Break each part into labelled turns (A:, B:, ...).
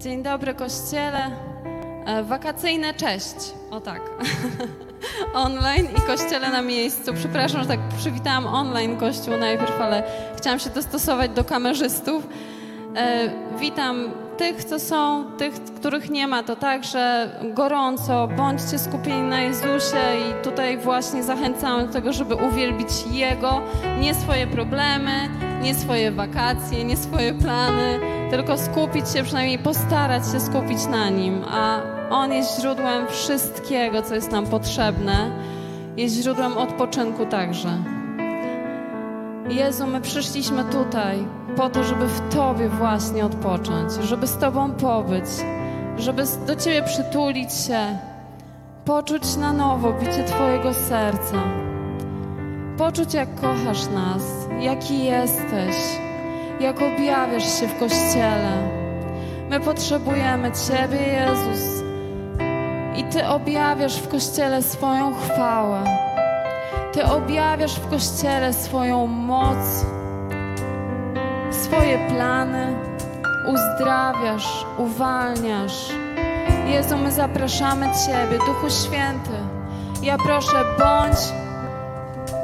A: Dzień dobry Kościele. E, Wakacyjne cześć. O tak. online i Kościele na miejscu. Przepraszam, że tak przywitałam online Kościół najpierw, ale chciałam się dostosować do kamerzystów. E, Witam tych, co są, tych, których nie ma, to także gorąco. Bądźcie skupieni na Jezusie i tutaj właśnie zachęcamy do tego, żeby uwielbić Jego, nie swoje problemy, nie swoje wakacje, nie swoje plany, tylko skupić się, przynajmniej postarać się skupić na Nim, a On jest źródłem wszystkiego, co jest nam potrzebne, jest źródłem odpoczynku także. Jezu, my przyszliśmy tutaj po to, żeby w Tobie właśnie odpocząć, żeby z Tobą pobyć, żeby do Ciebie przytulić się, poczuć na nowo bicie Twojego serca, poczuć jak kochasz nas, jaki jesteś, jak objawiasz się w Kościele. My potrzebujemy Ciebie, Jezus, i Ty objawiasz w Kościele swoją chwałę. Ty objawiasz w Kościele swoją moc, swoje plany, uzdrawiasz, uwalniasz. Jezu, my zapraszamy Ciebie, Duchu Święty. Ja proszę, bądź,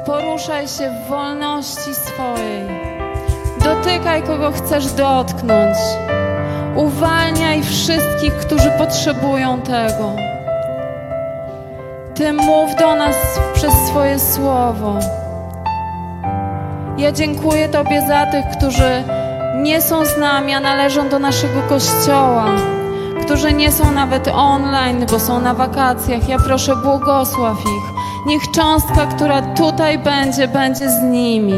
A: poruszaj się w wolności swojej. Dotykaj, kogo chcesz dotknąć. Uwalniaj wszystkich, którzy potrzebują tego. Ty mów do nas przez swoje słowo. Ja dziękuję Tobie za tych, którzy nie są z nami, a należą do naszego kościoła, którzy nie są nawet online, bo są na wakacjach. Ja proszę, błogosław ich. Niech cząstka, która tutaj będzie, będzie z nimi.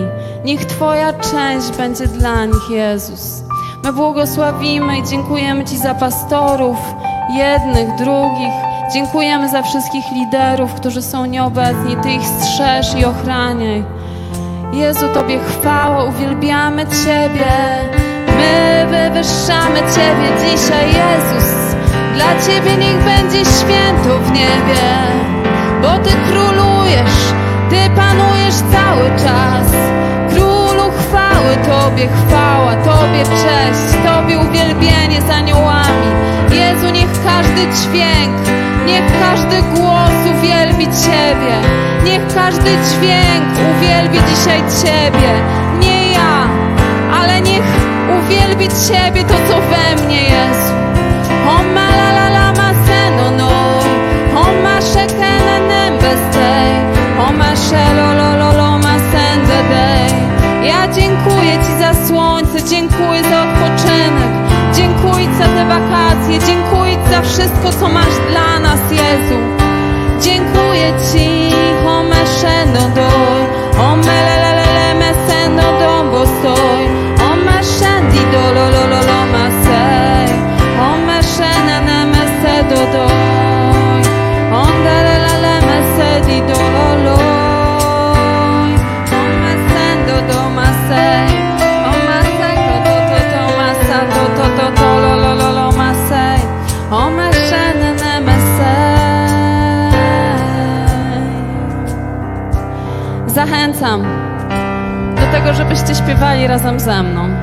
A: Niech Twoja część będzie dla nich, Jezus. My błogosławimy i dziękujemy Ci za pastorów, jednych, drugich. Dziękujemy za wszystkich liderów, którzy są nieobecni. Ty ich strzeż i ochraniaj. Jezu, Tobie chwała, uwielbiamy Ciebie. My wywyższamy Ciebie dzisiaj, Jezus. Dla Ciebie niech będzie święto w niebie, bo Ty królujesz, Ty panujesz cały czas. Królu chwały, Tobie chwała, Tobie cześć, Tobie uwielbienie z aniołami. Jezu, niech każdy dźwięk, niech każdy głos uwielbi Ciebie. Niech każdy dźwięk uwielbi dzisiaj Ciebie. Nie ja, ale niech uwielbi Ciebie to, co we mnie jest. O ma nembestej, o ma shelo lo lo lo ma sende dej. Ja dziękuję Ci za słońce, dziękuję za odpoczynek, dziękuję za te wakacje, dziękuję za wszystko, co masz dla nas, Jezu. Dziękuję Ci, o me sheno doj, o me żebyście śpiewali razem ze mną.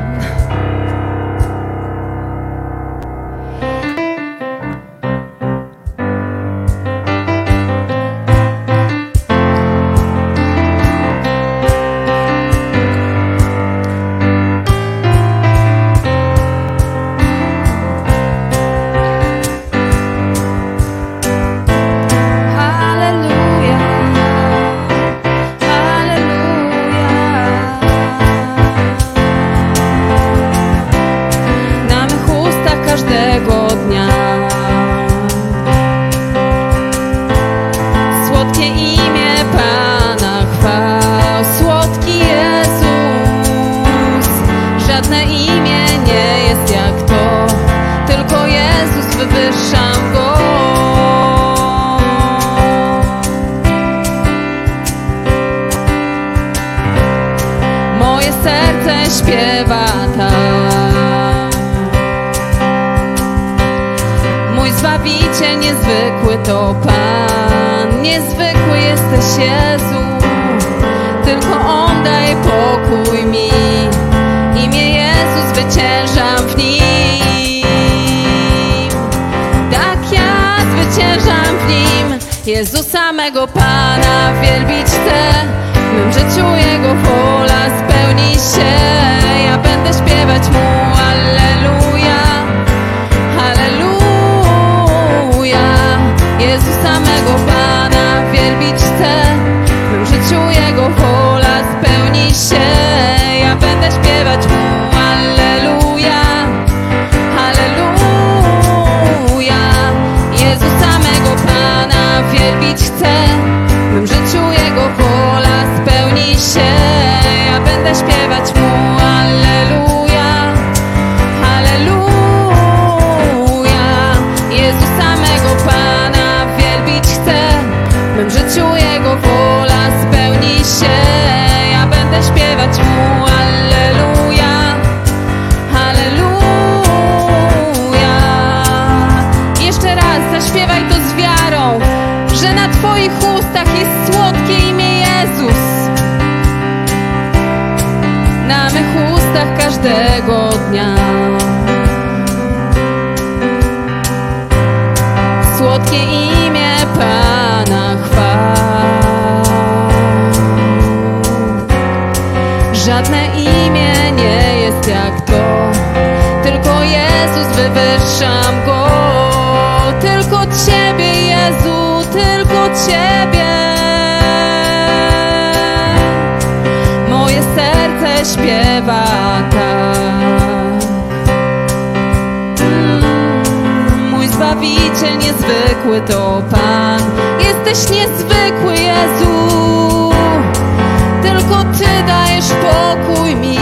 A: Pokój mi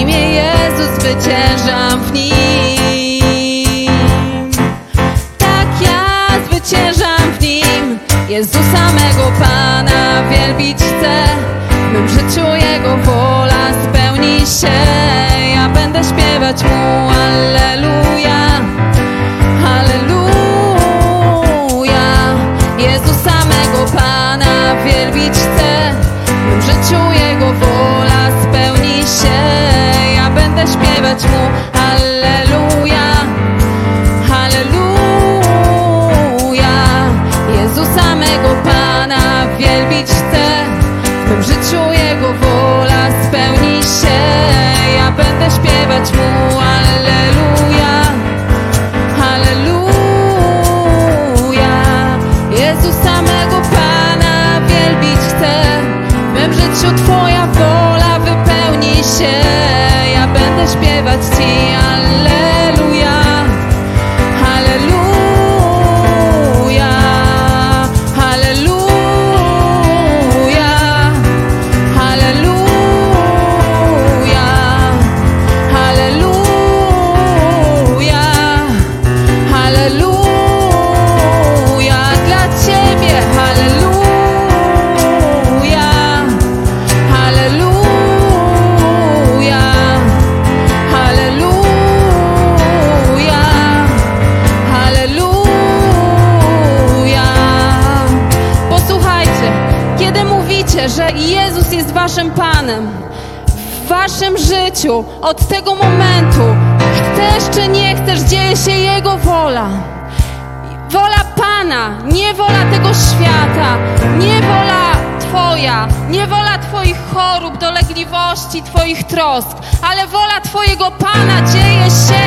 A: Imię Jezus zwyciężam w Nim. Tak ja zwyciężam w Nim. Jezu samego Pana wielbić chcę. W mym życiu Jego wola spełni się. Ja będę śpiewać Mu Alleluja. Halleluja Jezu samego Pana wielbić chcę. W życiu Jego wola będę śpiewać Mu. Alleluja Halleluja. Jezu samego Pana wielbić chcę. W życiu Jego wola spełni się. Ja będę śpiewać Mu. Alleluja Halleluja. Jezu samego Pana wielbić chcę. W życiu Twoja wola wypełni się śpiewać Ci Alleluja Waszym życiu od tego momentu chcesz czy nie chcesz, dzieje się Jego wola. Wola Pana, nie wola tego świata, nie wola Twoja, nie wola Twoich chorób, dolegliwości, Twoich trosk, ale wola Twojego Pana dzieje się,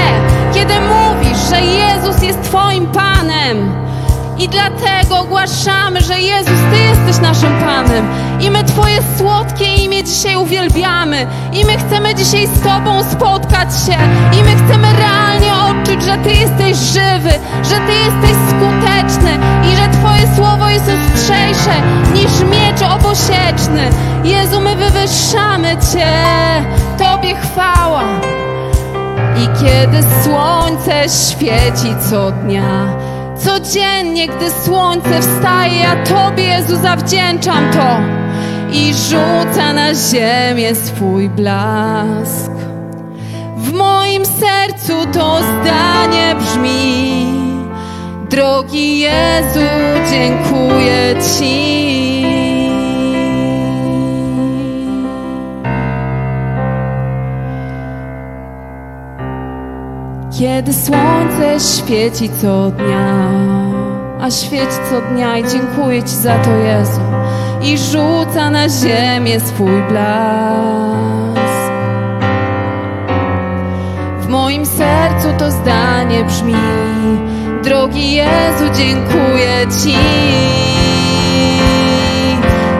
A: kiedy mówisz, że Jezus jest Twoim Panem. I dlatego ogłaszamy, że Jezus, Ty jesteś naszym Panem. I my Twoje słodkie imię dzisiaj uwielbiamy. I my chcemy dzisiaj z Tobą spotkać się. I my chcemy realnie odczuć, że Ty jesteś żywy, że Ty jesteś skuteczny i że Twoje słowo jest ostrzejsze niż miecz obosieczny. Jezu, my wywyższamy Cię. Tobie chwała. I kiedy słońce świeci co dnia, codziennie, gdy słońce wstaje, ja Tobie, Jezu, zawdzięczam to i rzuca na ziemię swój blask. W moim sercu to zdanie brzmi: Drogi Jezu, dziękuję Ci. Kiedy słońce świeci co dnia, a świeci co dnia i dziękuję Ci za to, Jezu. I rzuca na ziemię swój blask. W moim sercu to zdanie brzmi, drogi Jezu, dziękuję Ci.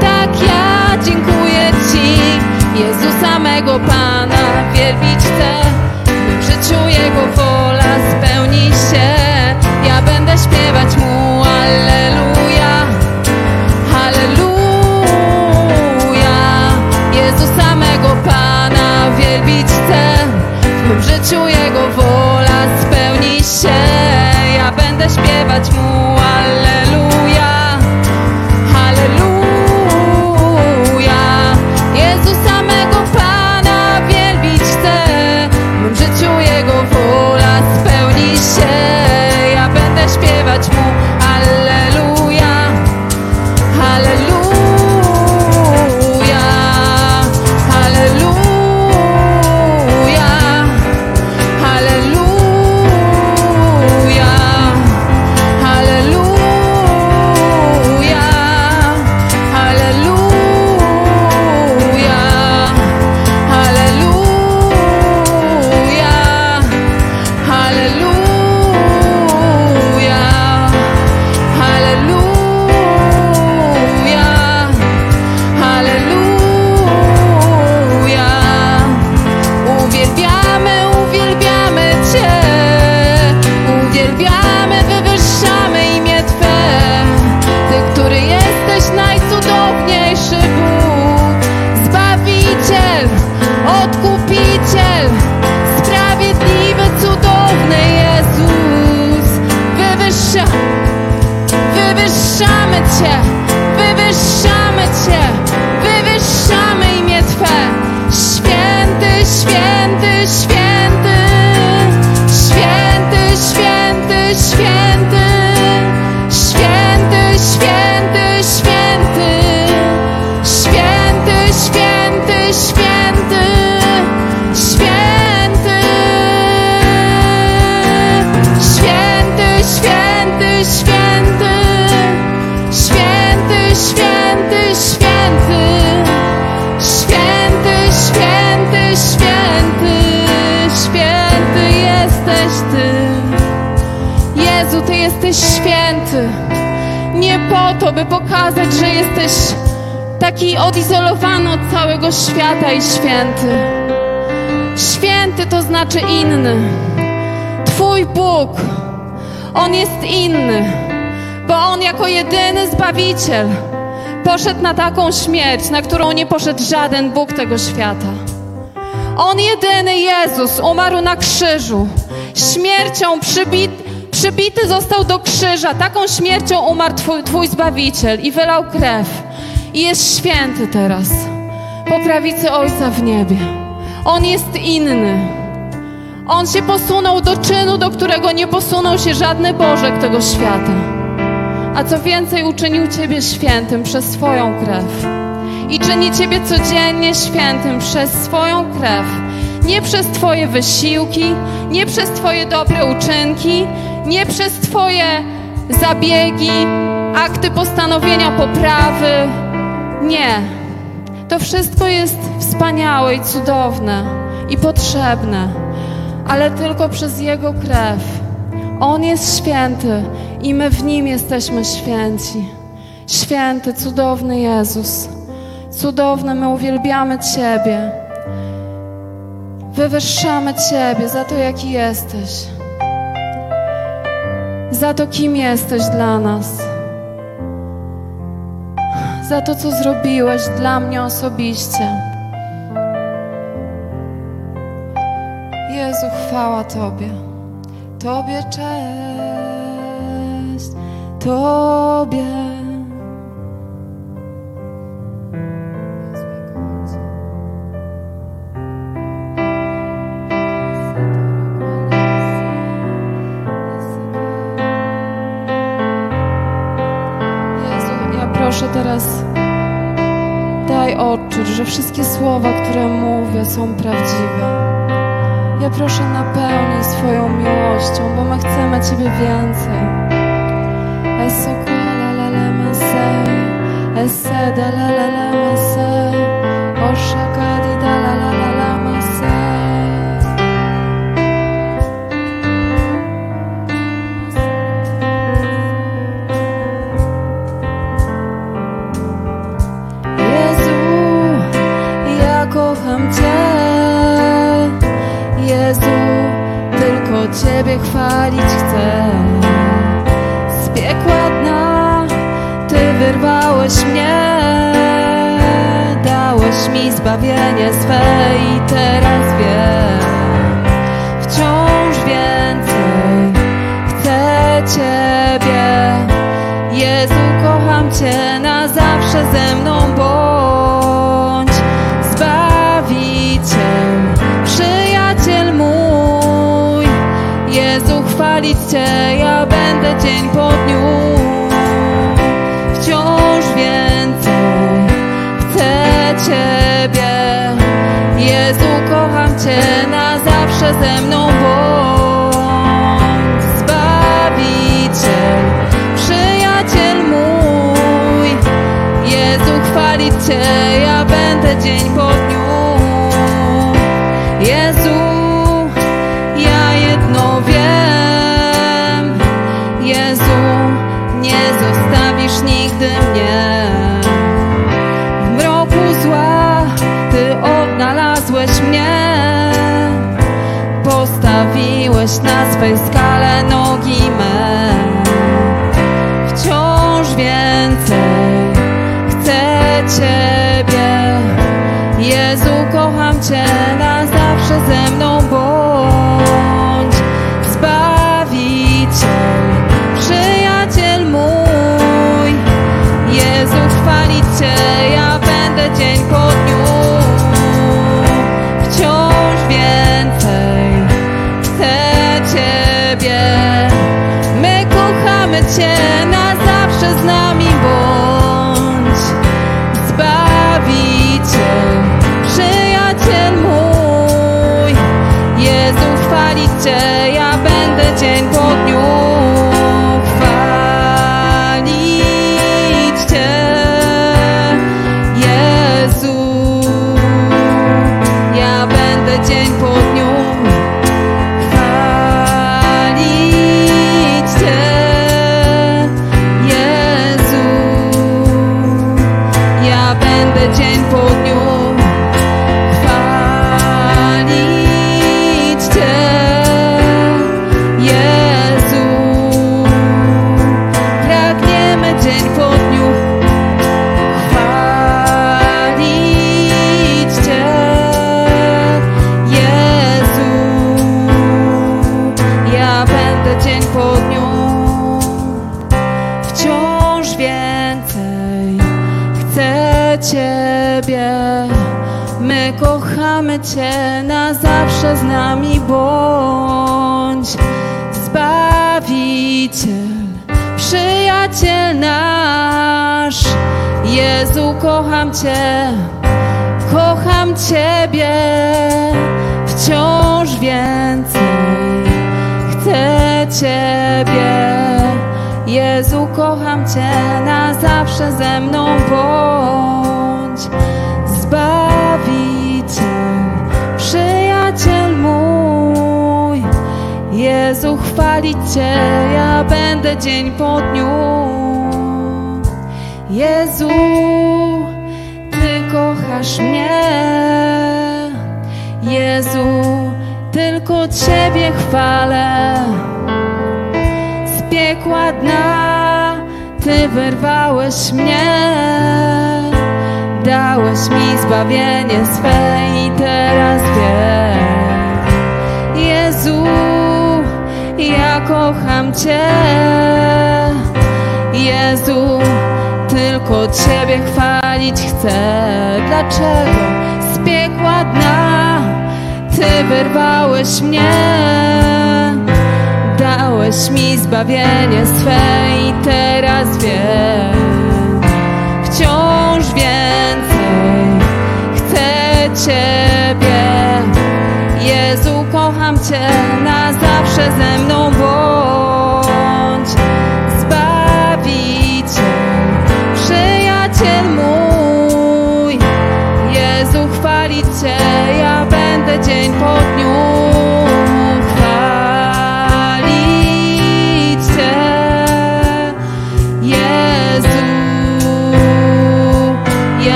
A: Tak ja dziękuję Ci, Jezu samego Pana, wielbić chcę, życiu Jego wola spełni się. Ja będę śpiewać Mu Alleluja, Halleluja. Jezu samego Pana wielbić chcę, w mym życiu Jego wola spełni się. Ja będę śpiewać Mu Alleluja, Jezu, Ty jesteś święty. Nie po to, by pokazać, że jesteś taki odizolowany od całego świata i święty. Święty to znaczy inny. Twój Bóg, On jest inny, bo On jako jedyny Zbawiciel poszedł na taką śmierć, na którą nie poszedł żaden Bóg tego świata. On jedyny Jezus umarł na krzyżu. Śmiercią przybit, przybity został do krzyża. Taką śmiercią umarł twój, twój Zbawiciel i wylał krew. I jest święty teraz. Po prawicy Ojca w niebie. On jest inny. On się posunął do czynu, do którego nie posunął się żadny Bożek tego świata. A co więcej, uczynił Ciebie świętym przez swoją krew. I czyni Ciebie codziennie świętym przez swoją krew. Nie przez Twoje wysiłki, nie przez Twoje dobre uczynki, nie przez Twoje zabiegi, akty postanowienia poprawy. Nie. To wszystko jest wspaniałe i cudowne i potrzebne, ale tylko przez Jego krew. On jest święty i my w Nim jesteśmy święci. Święty, cudowny Jezus. Cudowny, my uwielbiamy Ciebie. Wywyższamy Ciebie za to, jaki jesteś. Za to, kim jesteś dla nas. Za to, co zrobiłeś dla mnie osobiście. Jezu, chwała Tobie. Tobie cześć, Tobie. Że wszystkie słowa, które mówię, są prawdziwe. Ja proszę napełnij swoją miłością, bo my chcemy Ciebie więcej. Esokola la la la la la Chwalić chcę. Z piekła dna Ty wyrwałeś mnie, dałeś mi zbawienie swe i teraz wiem, wciąż więcej chcę Ciebie. Jezu, kocham Cię, na zawsze ze mną dzień po dniu. Wciąż więcej chcę Ciebie. Jezu, kocham Cię, na zawsze ze mną bądź. Zbawiciel, przyjaciel mój. Jezu, chwalić Cię, ja będę dzień po dniu. Na swej skale nogi me. Wciąż więcej chcę Ciebie. Jezu, kocham Cię, Cię, kocham Ciebie. Wciąż więcej chcę Ciebie. Jezu, kocham Cię, na zawsze ze mną bądź. Zbawiciel, przyjaciel mój. Jezu, chwalić Cię, ja będę dzień po dniu. Jezu, Chwalę z piekła dna Ty wyrwałeś mnie. Dałeś mi zbawienie swe i teraz wiem. Jezu, ja kocham Cię. Jezu, tylko Ciebie chwalić chcę. Dlaczego wyrwałeś mnie. Dałeś mi zbawienie swe i teraz wiem. Wciąż więcej chcę Ciebie. Jezu, kocham Cię, na zawsze ze mną bądź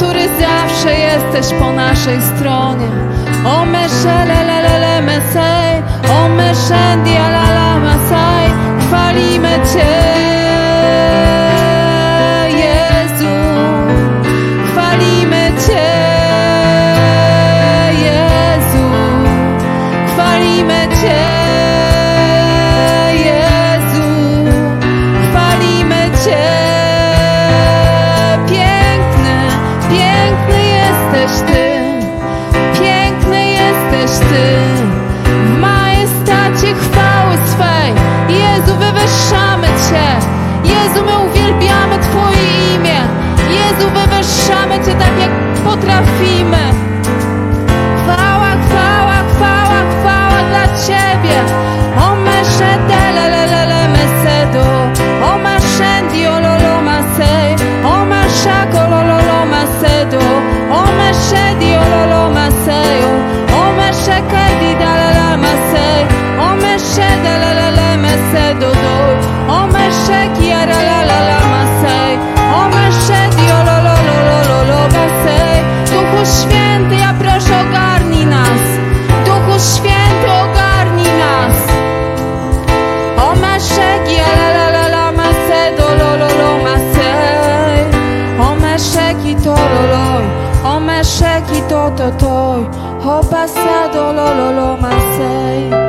A: który zawsze jesteś po naszej stronie. O meszelelelele mesej, o meszendia la la masaj, chwalimy Cię. estoy, ho oh, pasado lo lo lo más sei.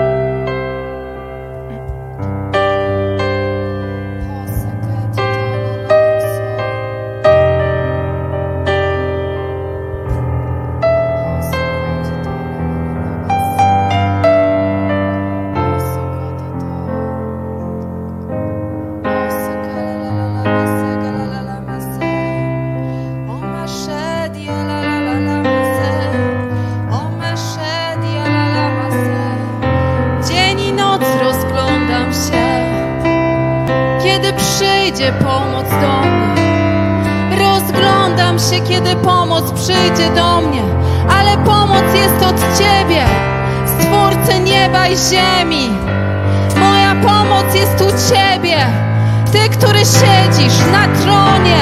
A: Ty, który siedzisz na tronie,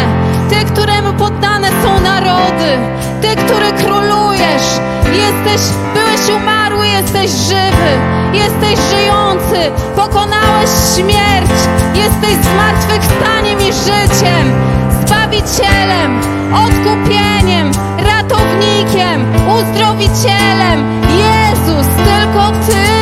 A: Ty, któremu poddane są narody, Ty, który królujesz, jesteś, byłeś umarły, jesteś żywy, jesteś żyjący, pokonałeś śmierć, jesteś zmartwychwstaniem i życiem, Zbawicielem, odkupieniem, ratownikiem, uzdrowicielem, Jezus, tylko Ty.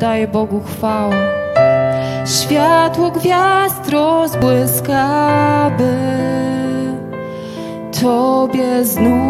A: Żyje, oddaje Bogu chwałę. Światło gwiazd rozbłyska, by Tobie znów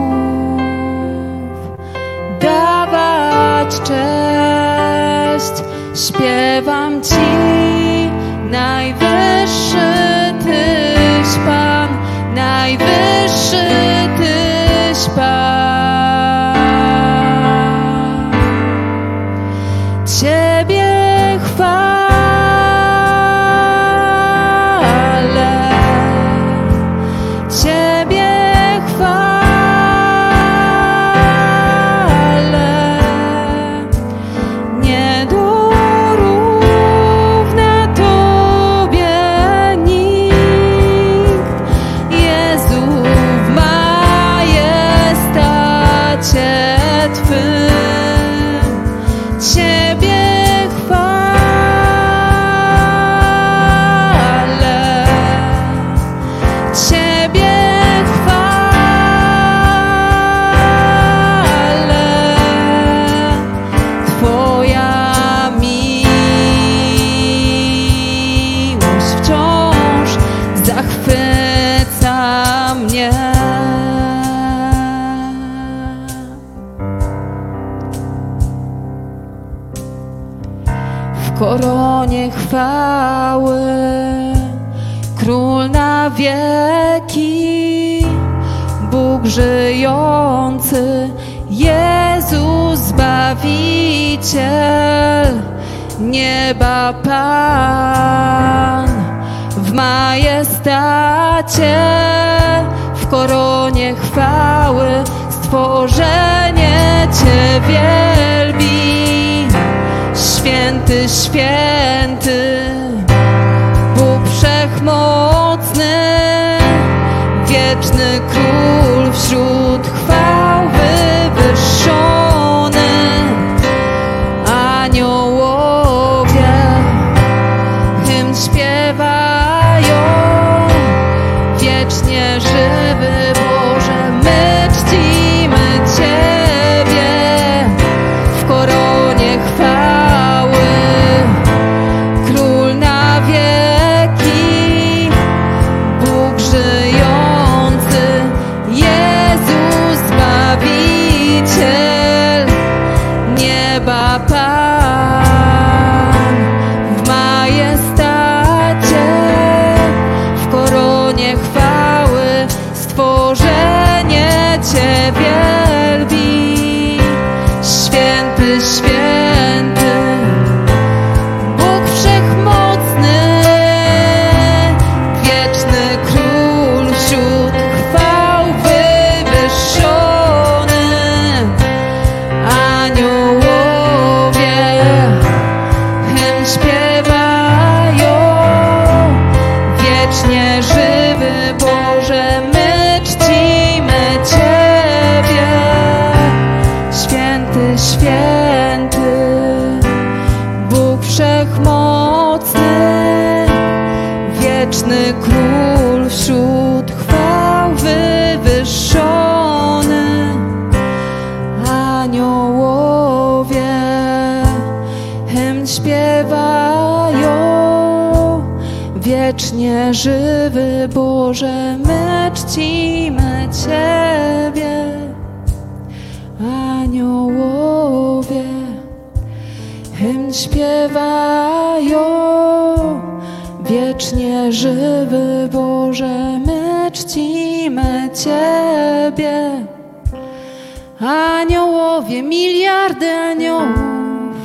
A: Aniołowie, miliardy aniołów,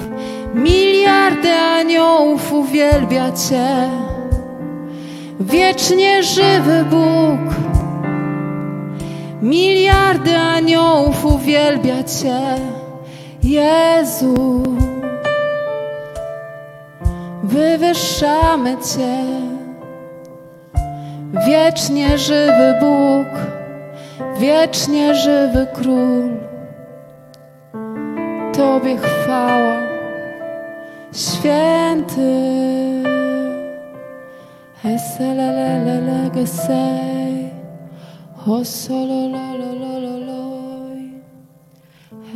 A: miliardy aniołów uwielbia Cię. Wiecznie żywy Bóg, miliardy aniołów uwielbia Cię, Jezu. Wywyższamy Cię, wiecznie żywy Bóg, wiecznie żywy Król. Tobie chwała, święty. Eselelelele gesej, osolololololoj,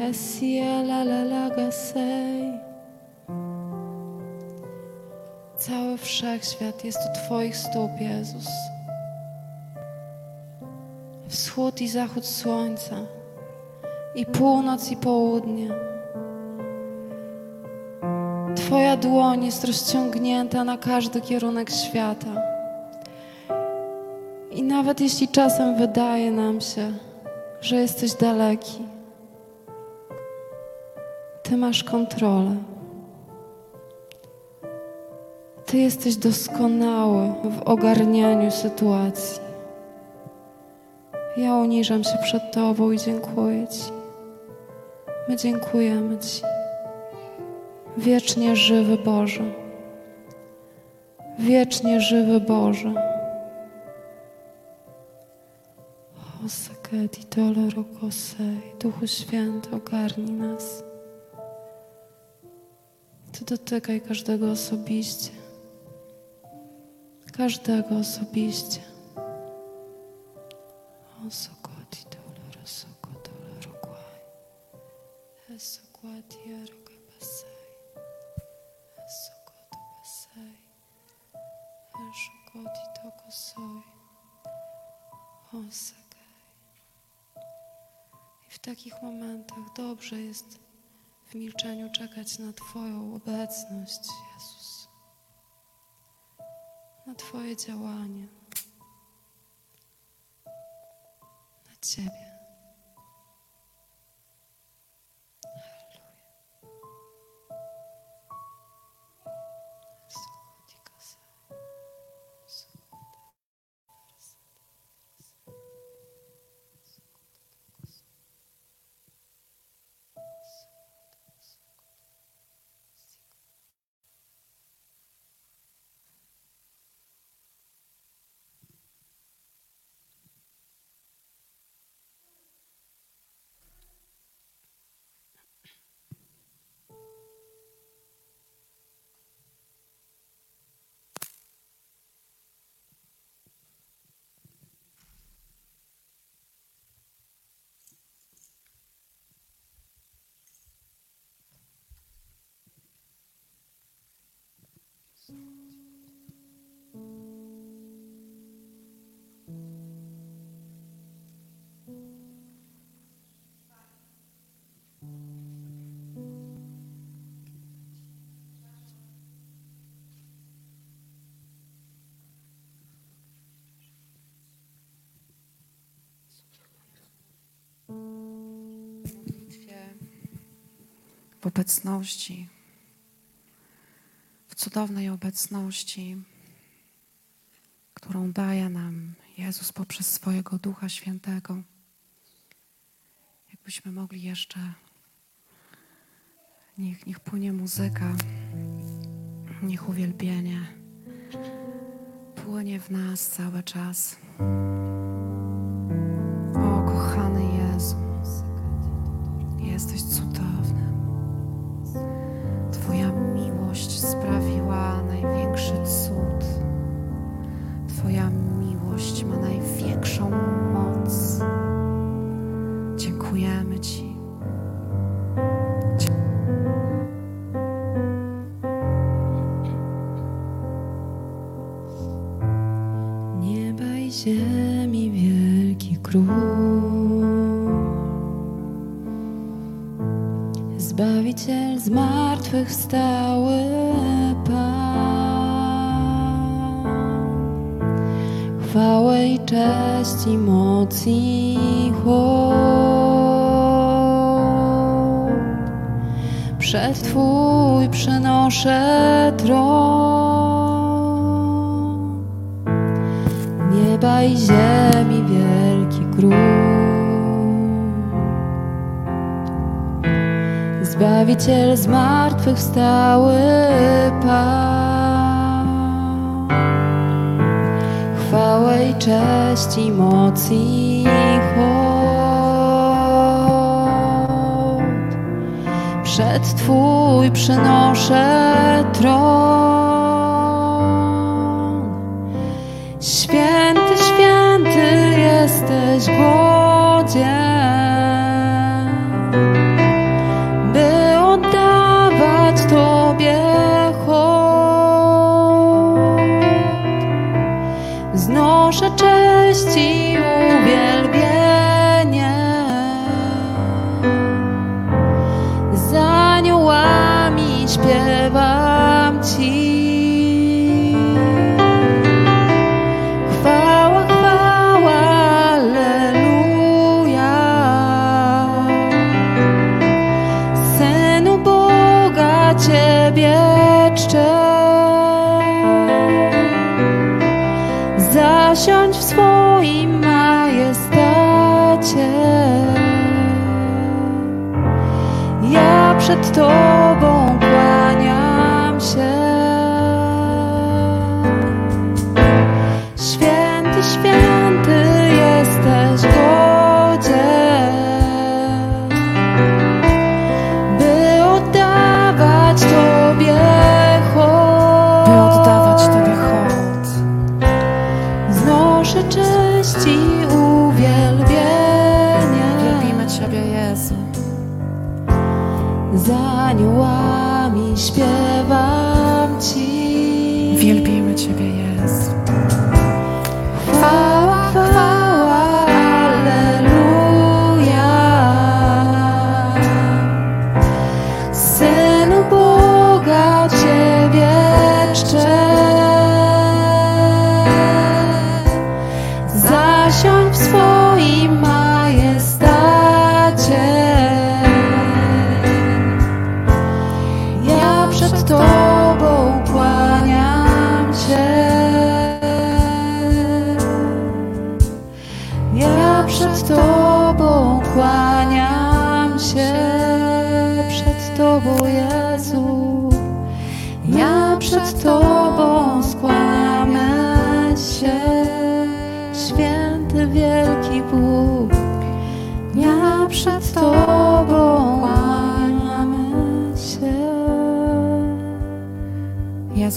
A: esielalala gesej. Cały wszechświat jest u Twoich stóp, Jezus. Wschód i zachód słońca, i północ i południe. Twoja dłoń jest rozciągnięta na każdy kierunek świata. I nawet jeśli czasem wydaje nam się, że jesteś daleki, Ty masz kontrolę. Ty jesteś doskonały w ogarnianiu sytuacji. Ja uniżam się przed Tobą i dziękuję Ci. My dziękujemy Ci. Wiecznie żywy Boże. Wiecznie żywy Boże. Osekedi dolero kosej. Duchu Święty, ogarnij nas. Ty dotykaj każdego osobiście. Każdego osobiście. Osokoti Eshokoti toko soi. Osakaj. I w takich momentach dobrze jest w milczeniu czekać na Twoją obecność, Jezus. Na Twoje działanie. Na Ciebie.
B: W obecności, cudownej obecności, którą daje nam Jezus poprzez swojego Ducha Świętego. Jakbyśmy mogli jeszcze, niech, niech płynie muzyka, niech uwielbienie płynie w nas cały czas.
A: Zbawiciel zmartwychwstały Pan. Chwałę i cześć i moc i hołd. Przed Twój przynoszę tron. Znoszę cześć i uwielbienie.
B: Wielbimy Ciebie, Jezu.
A: Z aniołami śpiewam Ci.
B: Wielbimy Ciebie, Jezu.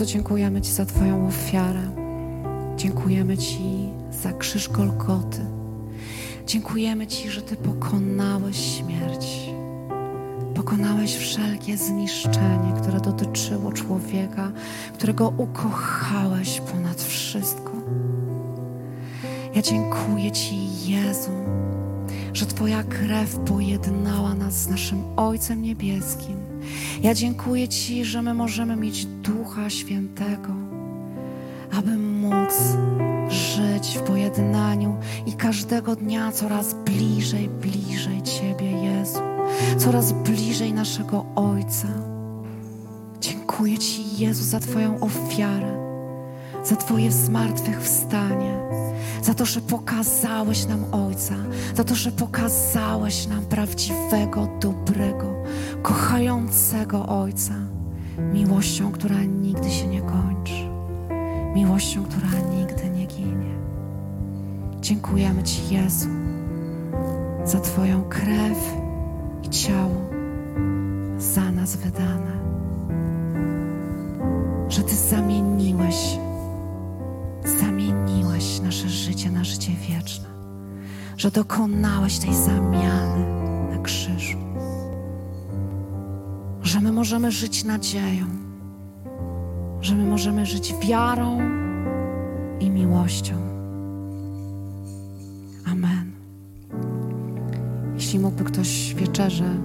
B: Dziękujemy Ci za Twoją ofiarę. Dziękujemy Ci za krzyż Golgoty. Dziękujemy Ci, że Ty pokonałeś śmierć. Pokonałeś wszelkie zniszczenie, które dotyczyło człowieka, którego ukochałeś ponad wszystko. Ja dziękuję Ci, Jezu, że Twoja krew pojednała nas z naszym Ojcem Niebieskim. Ja dziękuję Ci, że my możemy mieć Ducha Świętego, aby móc żyć w pojednaniu i każdego dnia coraz bliżej, bliżej Ciebie, Jezu, coraz bliżej naszego Ojca. Dziękuję Ci, Jezu, za Twoją ofiarę, za Twoje zmartwychwstanie, za to, że pokazałeś nam Ojca, za to, że pokazałeś nam prawdziwego, dobrego, kochającego Ojca, miłością, która nigdy się nie kończy, miłością, która nigdy nie ginie. Dziękujemy Ci, Jezu, za Twoją krew i ciało za nas wydane, że Ty zamieniłeś, zamieniłeś nasze życie na życie wieczne, że dokonałeś tej zamiany na krzyżu, że my możemy żyć nadzieją, że my możemy żyć wiarą i miłością. Amen. Jeśli mógłby ktoś wieczerzę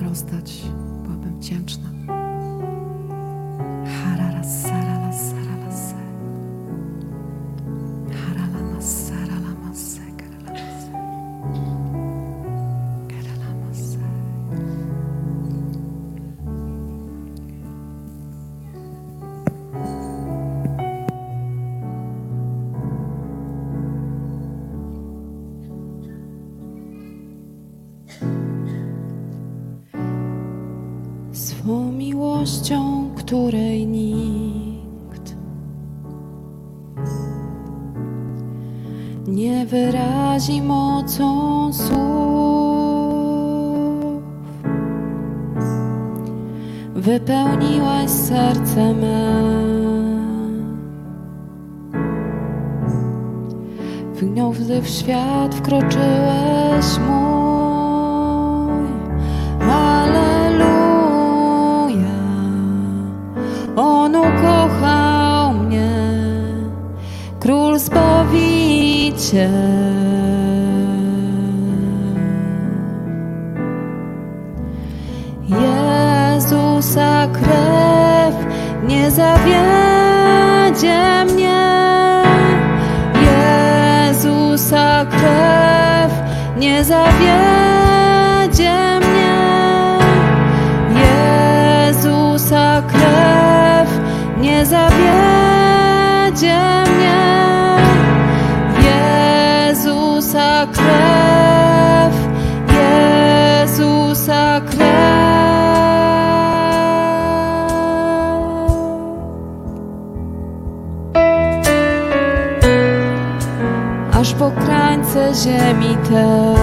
B: rozdać, byłabym wdzięczna. Harara,
A: wyrazi mocą słów. Wypełniłaś serce me. W gniazdy w świat wkroczyłeś. Zbawiciel. Jezusa krew nie zawiedzie mnie. Jezusa krew nie zawiedzie mnie. Jezusa krew nie zawiedzie ziemi tej.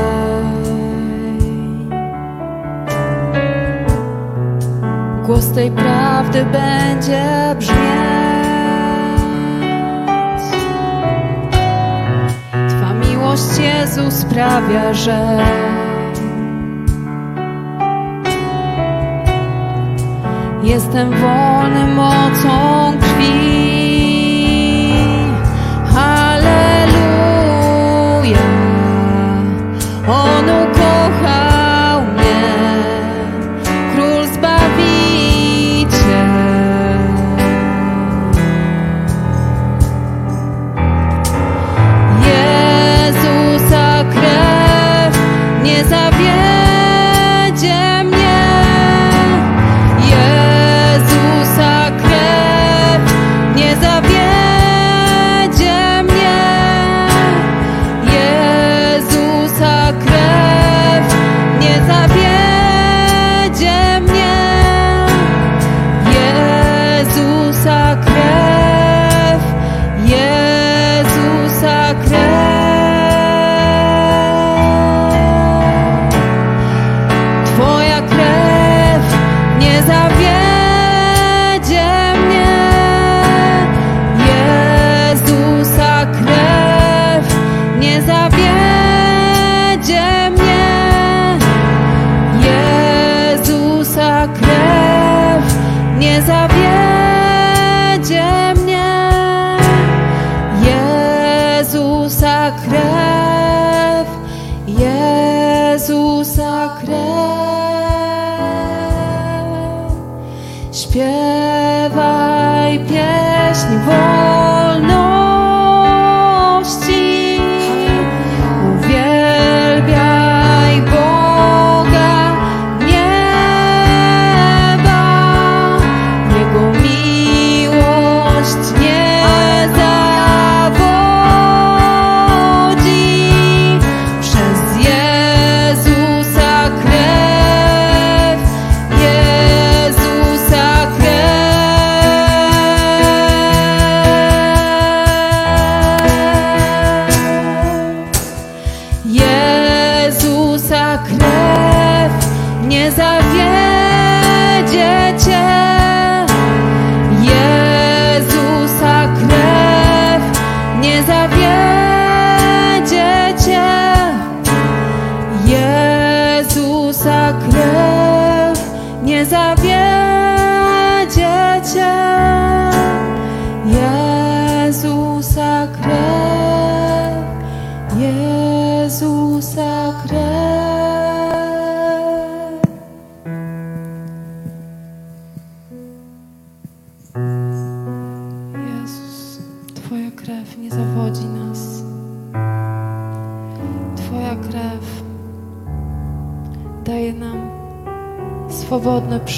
A: Głos tej prawdy będzie brzmieć. Twa miłość Jezu sprawia, że jestem wolny mocą krwi.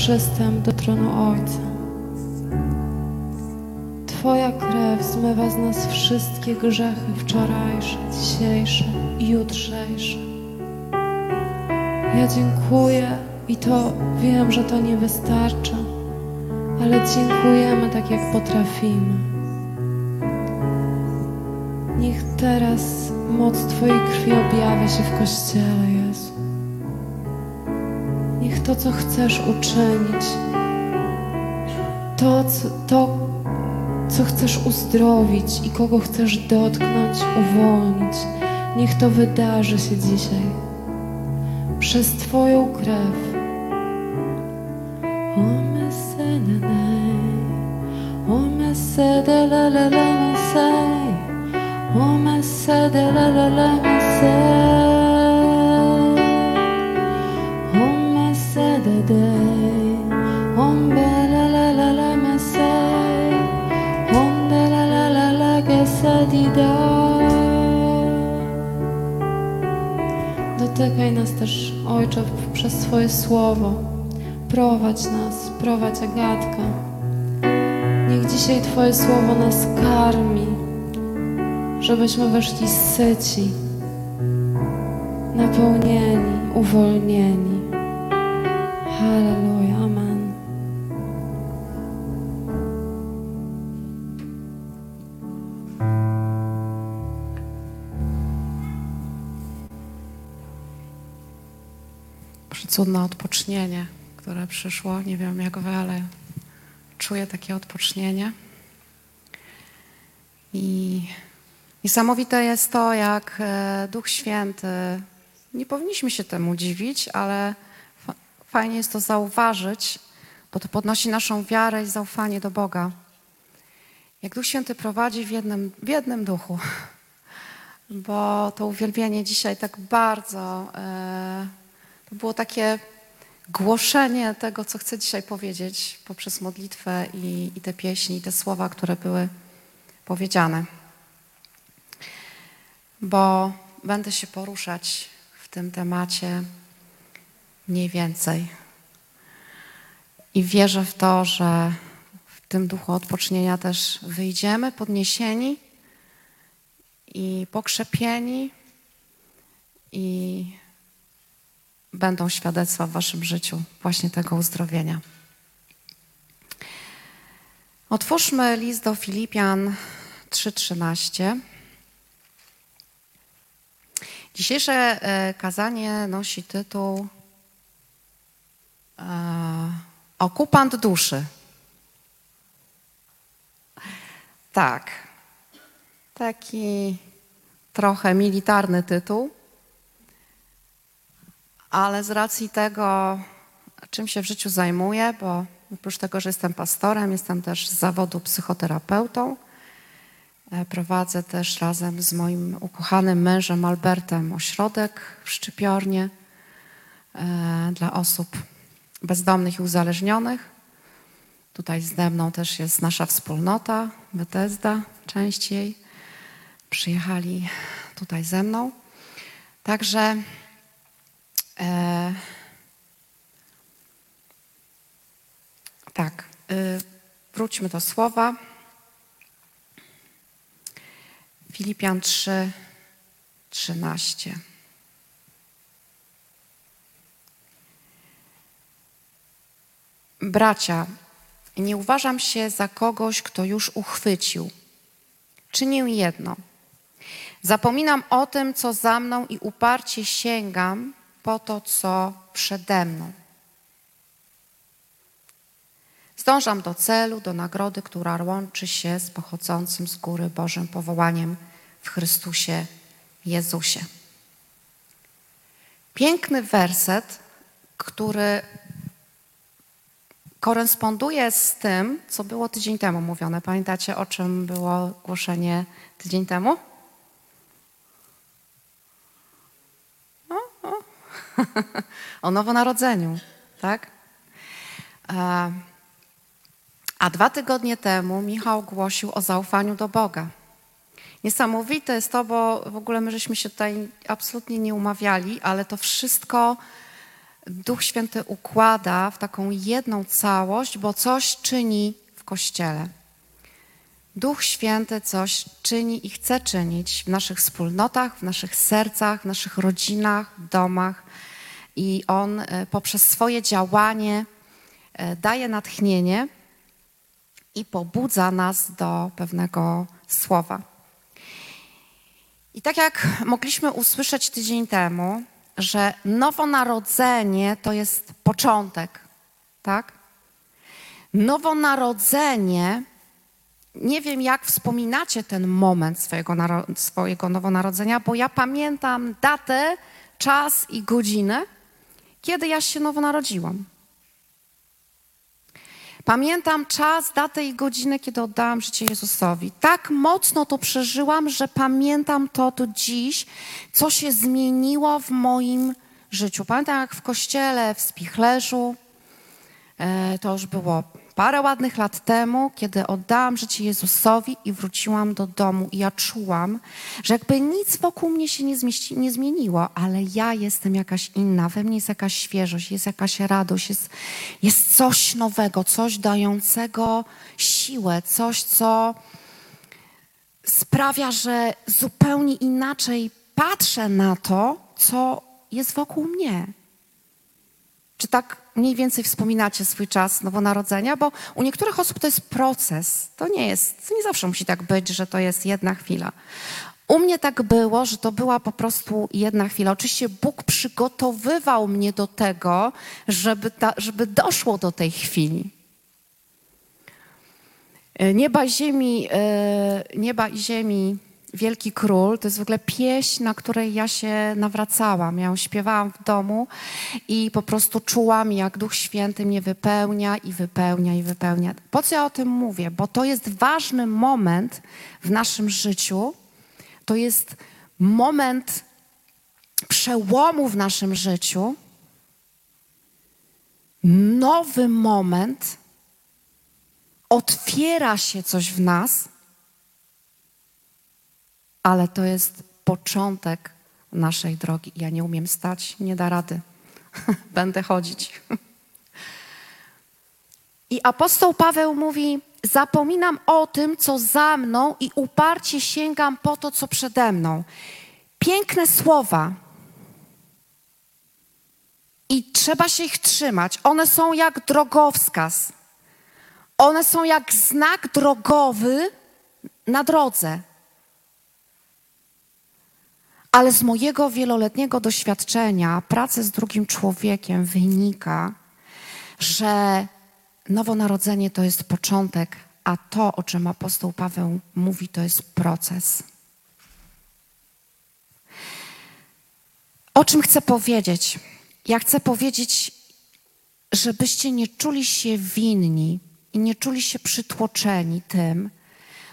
A: Przystęp do tronu Ojca. Twoja krew zmywa z nas wszystkie grzechy wczorajsze, dzisiejsze i jutrzejsze. Ja dziękuję i to wiem, że to nie wystarcza, ale dziękujemy tak, jak potrafimy. Niech teraz moc Twojej krwi objawia się w Kościele, Jezu. To, co chcesz uczynić, to, to, co chcesz uzdrowić i kogo chcesz dotknąć, uwolnić, niech to wydarzy się dzisiaj. Przez Twoją krew. O nas też, Ojcze, przez Twoje słowo. Prowadź nas, prowadź Agatka. Niech dzisiaj Twoje słowo nas karmi, żebyśmy weszli syci, napełnieni, uwolnieni.
B: Odpocznienie, które przyszło. Nie wiem jak wy, ale czuję takie odpocznienie. I niesamowite jest to, jak e, Duch Święty, nie powinniśmy się temu dziwić, ale fa- fajnie jest to zauważyć, bo to podnosi naszą wiarę i zaufanie do Boga. Jak Duch Święty prowadzi w jednym, w jednym duchu, bo to uwielbienie dzisiaj tak bardzo. E, to było takie głoszenie tego, co chcę dzisiaj powiedzieć poprzez modlitwę i, i te pieśni, i te słowa, które były powiedziane. Bo będę się poruszać w tym temacie mniej więcej. I wierzę w to, że w tym duchu odpocznienia też wyjdziemy podniesieni i pokrzepieni i będą świadectwa w Waszym życiu właśnie tego uzdrowienia. Otwórzmy list do Filipian 3:13. Dzisiejsze e, kazanie nosi tytuł e, Okupant duszy. Tak, taki trochę militarny tytuł ale z racji tego, czym się w życiu zajmuję, bo oprócz tego, że jestem pastorem, jestem też z zawodu psychoterapeutą. E, Prowadzę też razem z moim ukochanym mężem Albertem ośrodek w Szczypiornie e, dla osób bezdomnych i uzależnionych. Tutaj ze mną też jest nasza wspólnota, Bethesda, część jej. Przyjechali tutaj ze mną. Także E, tak, y, wróćmy do słowa. Filipian 3, 13. Bracia, nie uważam się za kogoś, kto już uchwycił. Czynię jedno. Zapominam o tym, co za mną i uparcie sięgam po to, co przede mną. Zdążam do celu, do nagrody, która łączy się z pochodzącym z góry Bożym powołaniem w Chrystusie Jezusie. Piękny werset, który koresponduje z tym, co było tydzień temu mówione. Pamiętacie, o czym było głoszenie tydzień temu? o nowonarodzeniu, tak? E, a dwa tygodnie temu Michał głosił o zaufaniu do Boga. Niesamowite jest to, bo w ogóle my żeśmy się tutaj absolutnie nie umawiali, ale to wszystko Duch Święty układa w taką jedną całość, bo coś czyni w Kościele. Duch Święty coś czyni i chce czynić w naszych wspólnotach, w naszych sercach, w naszych rodzinach, domach. I On e, poprzez swoje działanie e, daje natchnienie i pobudza nas do pewnego słowa. I tak jak mogliśmy usłyszeć tydzień temu, że nowonarodzenie to jest początek, tak? Nowonarodzenie, nie wiem jak wspominacie ten moment swojego, swojego nowonarodzenia, bo ja pamiętam datę, czas i godzinę, kiedy ja się nowo narodziłam. Pamiętam czas, datę i godzinę, kiedy oddałam życie Jezusowi. Tak mocno to przeżyłam, że pamiętam to do dziś, co się zmieniło w moim życiu. Pamiętam jak w kościele, w Spichlerzu, e, to już było parę ładnych lat temu, kiedy oddałam życie Jezusowi i wróciłam do domu, i ja czułam, że jakby nic wokół mnie się nie, zmieści, nie zmieniło, ale ja jestem jakaś inna, we mnie jest jakaś świeżość, jest jakaś radość, jest, jest coś nowego, coś dającego siłę, coś, co sprawia, że zupełnie inaczej patrzę na to, co jest wokół mnie. Czy tak mniej więcej wspominacie swój czas nowonarodzenia? Bo u niektórych osób to jest proces. To nie jest, nie zawsze musi tak być, że to jest jedna chwila. U mnie tak było, że to była po prostu jedna chwila. Oczywiście Bóg przygotowywał mnie do tego, żeby, ta, żeby doszło do tej chwili. Nieba i ziemi, e, nieba i ziemi Wielki Król, to jest w ogóle pieśń, na której ja się nawracałam. Ja ją śpiewałam w domu i po prostu czułam, jak Duch Święty mnie wypełnia i wypełnia i wypełnia. Po co ja o tym mówię? Bo to jest ważny moment w naszym życiu. To jest moment przełomu w naszym życiu. Nowy moment. Otwiera się coś w nas ale to jest początek naszej drogi. Ja nie umiem stać, nie da rady. Będę chodzić. I apostoł Paweł mówi: Zapominam o tym, co za mną, i uparcie sięgam po to, co przede mną. Piękne słowa. I trzeba się ich trzymać. One są jak drogowskaz. One są jak znak drogowy na drodze. Ale z mojego wieloletniego doświadczenia pracy z drugim człowiekiem wynika, że nowonarodzenie to jest początek, a to, o czym apostoł Paweł mówi, to jest proces. O czym chcę powiedzieć? Ja chcę powiedzieć, żebyście nie czuli się winni i nie czuli się przytłoczeni tym,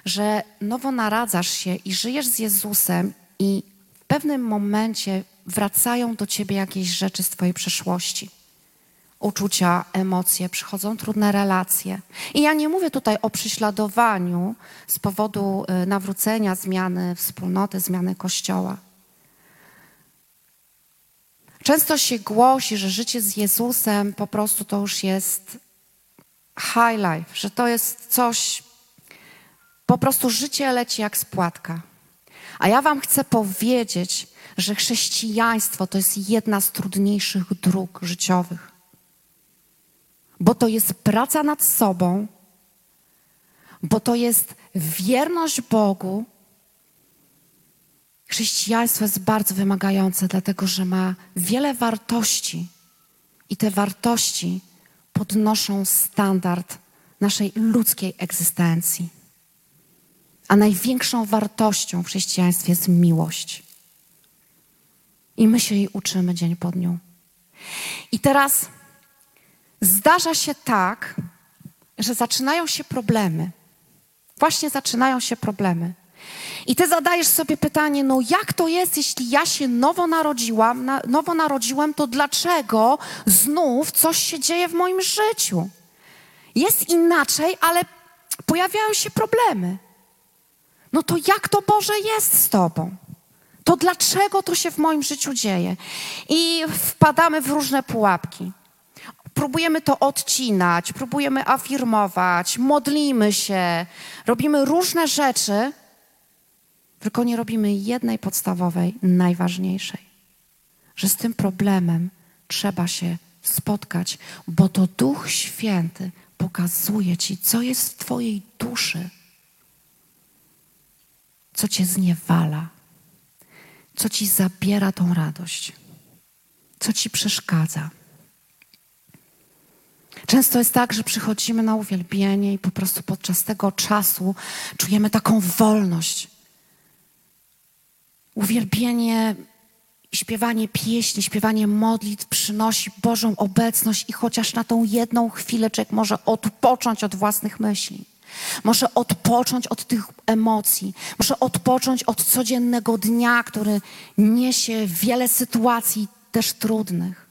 B: że nowo naradzasz się i żyjesz z Jezusem i w pewnym momencie wracają do ciebie jakieś rzeczy z twojej przeszłości. Uczucia, emocje, przychodzą trudne relacje. I ja nie mówię tutaj o prześladowaniu z powodu y, nawrócenia, zmiany wspólnoty, zmiany kościoła. Często się głosi, że życie z Jezusem po prostu to już jest high life, że to jest coś, po prostu życie leci jak spłatka. A ja Wam chcę powiedzieć, że chrześcijaństwo to jest jedna z trudniejszych dróg życiowych. Bo to jest praca nad sobą, bo to jest wierność Bogu. Chrześcijaństwo jest bardzo wymagające, dlatego że ma wiele wartości i te wartości podnoszą standard naszej ludzkiej egzystencji. A największą wartością w chrześcijaństwie jest miłość. I my się jej uczymy dzień po dniu. I teraz zdarza się tak, że zaczynają się problemy. Właśnie zaczynają się problemy. I ty zadajesz sobie pytanie, no jak to jest, jeśli ja się nowo narodziłam, na, nowo narodziłem, to dlaczego znów coś się dzieje w moim życiu? Jest inaczej, ale pojawiają się problemy no to jak to Boże jest z Tobą? To dlaczego to się w moim życiu dzieje? I wpadamy w różne pułapki. Próbujemy to odcinać, próbujemy afirmować, modlimy się, robimy różne rzeczy, tylko nie robimy jednej podstawowej, najważniejszej. Że z tym problemem trzeba się spotkać, bo to Duch Święty pokazuje Ci, co jest w Twojej duszy, co Cię zniewala, co Ci zabiera tą radość, co Ci przeszkadza. Często jest tak, że przychodzimy na uwielbienie i po prostu podczas tego czasu czujemy taką wolność. Uwielbienie, śpiewanie pieśni, śpiewanie modlitw przynosi Bożą obecność i chociaż na tą jedną chwilę człowiek może odpocząć od własnych myśli. Może odpocząć od tych emocji, może odpocząć od codziennego dnia, który niesie wiele sytuacji też trudnych.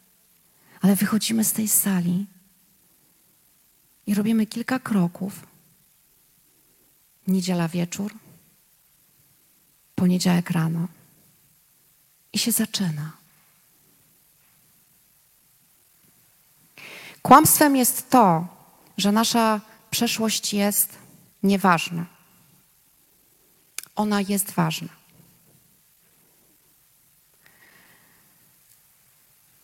B: Ale wychodzimy z tej sali i robimy kilka kroków. Niedziela wieczór, poniedziałek rano i się zaczyna. Kłamstwem jest to, że nasza przeszłość jest nieważna. Ona jest ważna.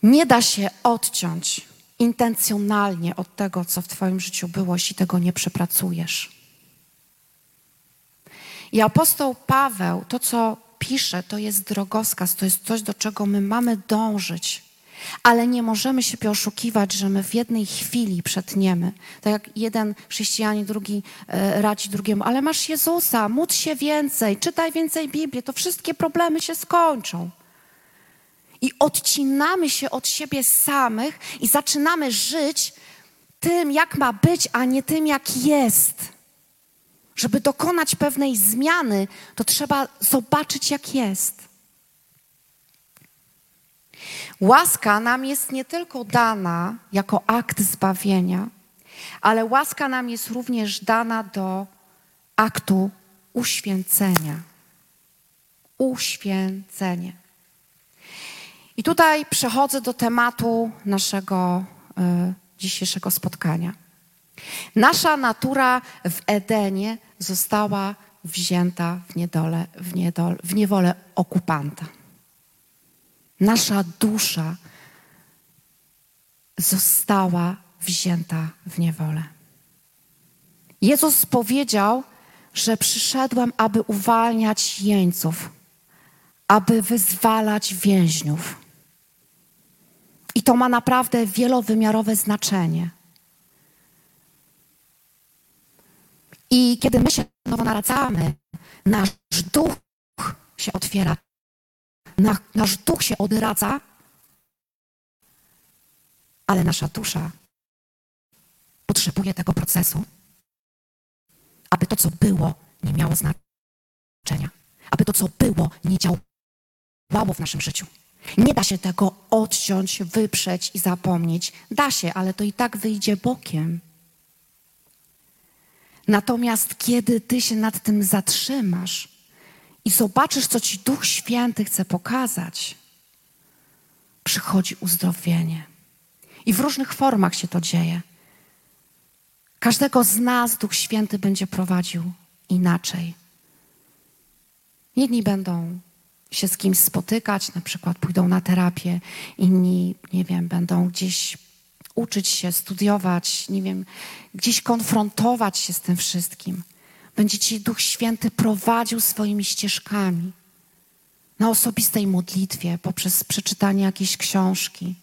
B: Nie da się odciąć intencjonalnie od tego, co w Twoim życiu było, jeśli tego nie przepracujesz. I apostoł Paweł, to co pisze, to jest drogowskaz, to jest coś, do czego my mamy dążyć. Ale nie możemy się oszukiwać, że my w jednej chwili przetniemy. Tak jak jeden chrześcijanin, drugi e, radzi drugiemu, ale masz Jezusa, módl się więcej, czytaj więcej Biblię, to wszystkie problemy się skończą. I odcinamy się od siebie samych i zaczynamy żyć tym, jak ma być, a nie tym, jak jest. Żeby dokonać pewnej zmiany, to trzeba zobaczyć, jak jest. Łaska nam jest nie tylko dana jako akt zbawienia, ale łaska nam jest również dana do aktu uświęcenia. Uświęcenie. I tutaj przechodzę do tematu naszego y, dzisiejszego spotkania. Nasza natura w Edenie została wzięta w, niedole, w, niedole, w niewolę okupanta. Nasza dusza została wzięta w niewolę. Jezus powiedział, że przyszedłem, aby uwalniać jeńców, aby wyzwalać więźniów. I to ma naprawdę wielowymiarowe znaczenie. I kiedy my się nowo naradzamy, nasz duch się otwiera, nasz duch się odradza, ale nasza dusza potrzebuje tego procesu, aby to, co było, nie miało znaczenia, aby to, co było, nie działało w naszym życiu. Nie da się tego odciąć, wyprzeć i zapomnieć. Da się, ale to i tak wyjdzie bokiem. Natomiast kiedy ty się nad tym zatrzymasz i zobaczysz, co ci Duch Święty chce pokazać, przychodzi uzdrowienie. I w różnych formach się to dzieje. Każdego z nas Duch Święty będzie prowadził inaczej. Jedni będą się z kimś spotykać, na przykład pójdą na terapię, inni, nie wiem, będą gdzieś uczyć się, studiować, nie wiem, gdzieś konfrontować się z tym wszystkim. Będzie Ci Duch Święty prowadził swoimi ścieżkami na osobistej modlitwie, poprzez przeczytanie jakiejś książki.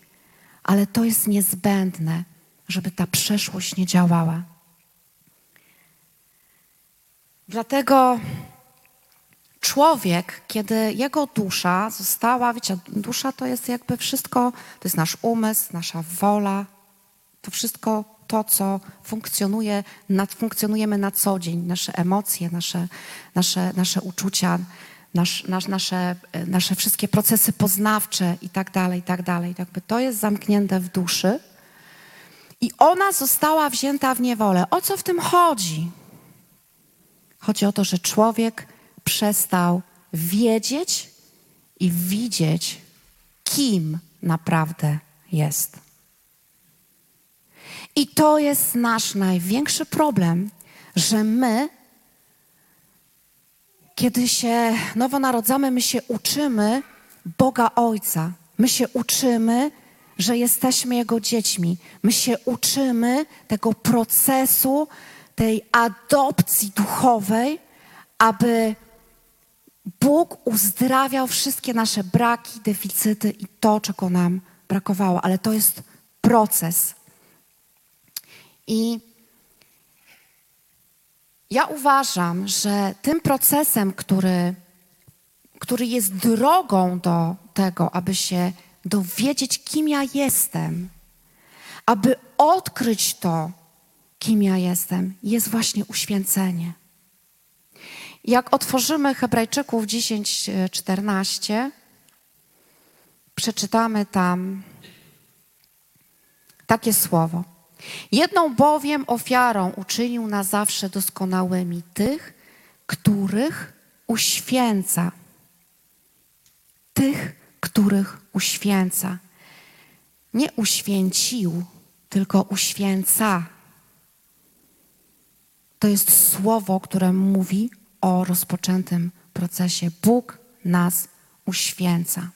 B: Ale to jest niezbędne, żeby ta przeszłość nie działała. Dlatego człowiek, kiedy jego dusza została, wiecie, dusza to jest jakby wszystko, to jest nasz umysł, nasza wola, to wszystko to, co funkcjonuje, nad, funkcjonujemy na co dzień, nasze emocje, nasze, nasze, nasze uczucia, nasz, nasz, nasze, nasze wszystkie procesy poznawcze i tak dalej, i tak dalej. Jakby to jest zamknięte w duszy i ona została wzięta w niewolę. O co w tym chodzi? Chodzi o to, że człowiek przestał wiedzieć i widzieć, kim naprawdę jest. I to jest nasz największy problem, że my, kiedy się nowo narodzamy, my się uczymy Boga Ojca. My się uczymy, że jesteśmy Jego dziećmi. My się uczymy tego procesu, tej adopcji duchowej, aby Bóg uzdrawiał wszystkie nasze braki, deficyty i to, czego nam brakowało. Ale to jest proces. I ja uważam, że tym procesem, który, który jest drogą do tego, aby się dowiedzieć, kim ja jestem, aby odkryć to, kim ja jestem, jest właśnie uświęcenie. Jak otworzymy Hebrajczyków 10:14, przeczytamy tam takie słowo. Jedną bowiem ofiarą uczynił na zawsze doskonałymi tych, których uświęca. Tych, których uświęca. Nie uświęcił, tylko uświęca. To jest słowo, które mówi o rozpoczętym procesie. Bóg nas uświęca.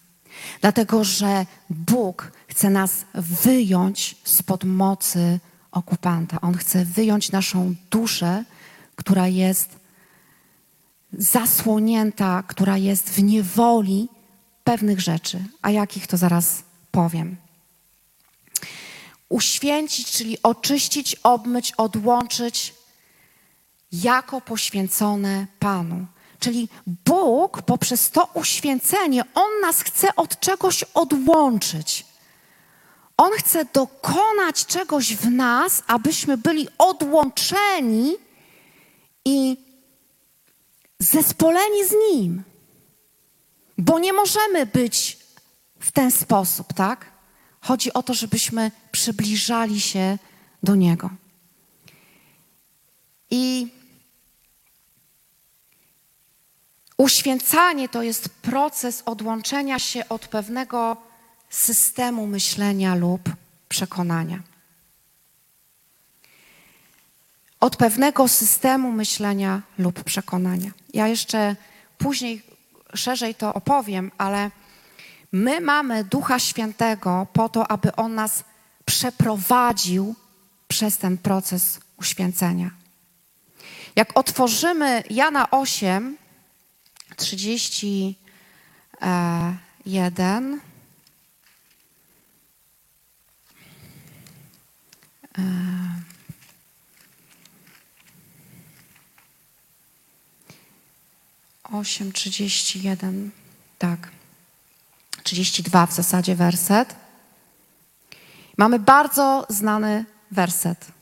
B: Dlatego, że Bóg chce nas wyjąć spod mocy okupanta. On chce wyjąć naszą duszę, która jest zasłonięta, która jest w niewoli pewnych rzeczy. A jakich to zaraz powiem. Uświęcić, czyli oczyścić, obmyć, odłączyć jako poświęcone Panu. Czyli Bóg poprzez to uświęcenie, On nas chce od czegoś odłączyć. On chce dokonać czegoś w nas, abyśmy byli odłączeni i zespoleni z Nim. Bo nie możemy być w ten sposób, tak? Chodzi o to, żebyśmy przybliżali się do Niego. I Uświęcanie to jest proces odłączenia się od pewnego systemu myślenia lub przekonania. Od pewnego systemu myślenia lub przekonania. Ja jeszcze później szerzej to opowiem, ale my mamy Ducha Świętego po to, aby On nas przeprowadził przez ten proces uświęcenia. Jak otworzymy Jana 8, 31. osiem, trzydzieści jeden, tak, trzydzieści dwa w zasadzie werset. Mamy bardzo znany werset.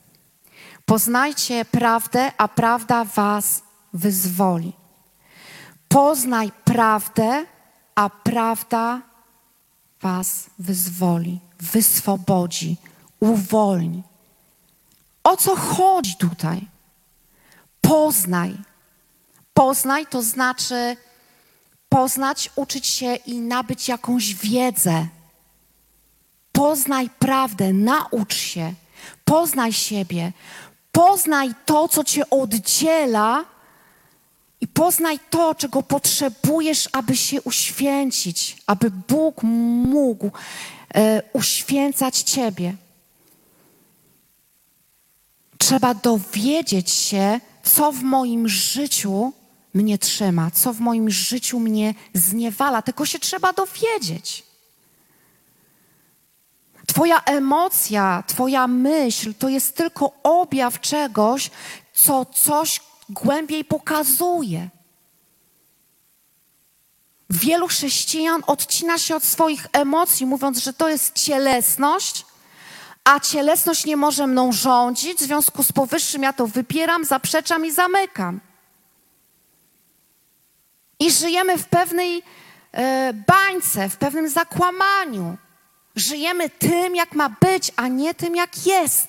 B: Poznajcie prawdę, a prawda was wyzwoli. Poznaj prawdę, a prawda was wyzwoli, wyswobodzi, uwolni. O co chodzi tutaj? Poznaj. Poznaj to znaczy poznać, uczyć się i nabyć jakąś wiedzę. Poznaj prawdę, naucz się, poznaj siebie, poznaj to, co cię oddziela i poznaj to, czego potrzebujesz, aby się uświęcić, aby Bóg mógł e, uświęcać Ciebie. Trzeba dowiedzieć się, co w moim życiu mnie trzyma, co w moim życiu mnie zniewala. Tylko się trzeba dowiedzieć. Twoja emocja, Twoja myśl to jest tylko objaw czegoś, co coś głębiej pokazuje. Wielu chrześcijan odcina się od swoich emocji, mówiąc, że to jest cielesność, a cielesność nie może mną rządzić, w związku z powyższym ja to wypieram, zaprzeczam i zamykam. I żyjemy w pewnej e, bańce, w pewnym zakłamaniu. Żyjemy tym, jak ma być, a nie tym, jak jest.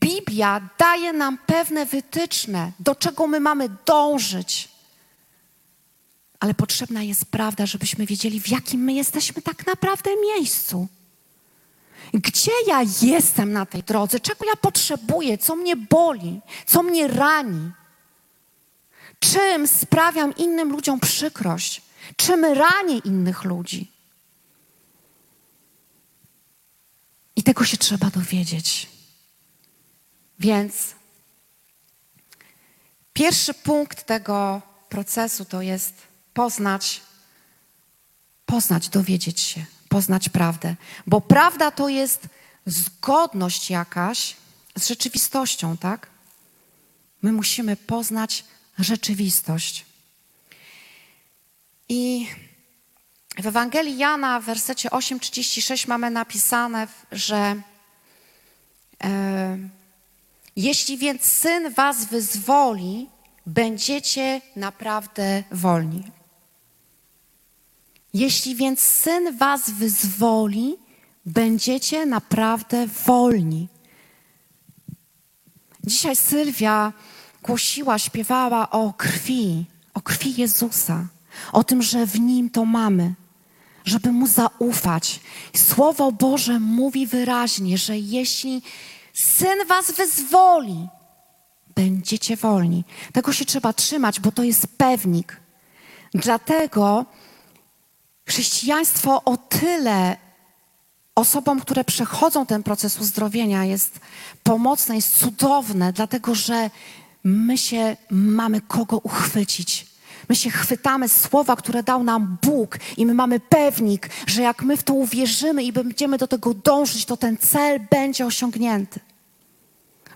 B: Biblia daje nam pewne wytyczne, do czego my mamy dążyć. Ale potrzebna jest prawda, żebyśmy wiedzieli, w jakim my jesteśmy tak naprawdę miejscu. Gdzie ja jestem na tej drodze? Czego ja potrzebuję? Co mnie boli? Co mnie rani? Czym sprawiam innym ludziom przykrość? Czym ranię innych ludzi? tego się trzeba dowiedzieć. Więc pierwszy punkt tego procesu to jest poznać, poznać, dowiedzieć się, poznać prawdę. Bo prawda to jest zgodność jakaś z rzeczywistością, tak? My musimy poznać rzeczywistość. I w Ewangelii Jana w wersecie 8:36 mamy napisane, że e, jeśli więc syn was wyzwoli, będziecie naprawdę wolni. Jeśli więc syn was wyzwoli, będziecie naprawdę wolni. Dzisiaj Sylwia głosiła, śpiewała o krwi, o krwi Jezusa, o tym, że w nim to mamy, żeby mu zaufać. Słowo Boże mówi wyraźnie, że jeśli syn was wyzwoli, będziecie wolni. Tego się trzeba trzymać, bo to jest pewnik. Dlatego chrześcijaństwo o tyle osobom, które przechodzą ten proces uzdrowienia, jest pomocne, jest cudowne, dlatego że my się mamy kogo uchwycić. My się chwytamy słowa, które dał nam Bóg, i my mamy pewnik, że jak my w to uwierzymy i będziemy do tego dążyć, to ten cel będzie osiągnięty.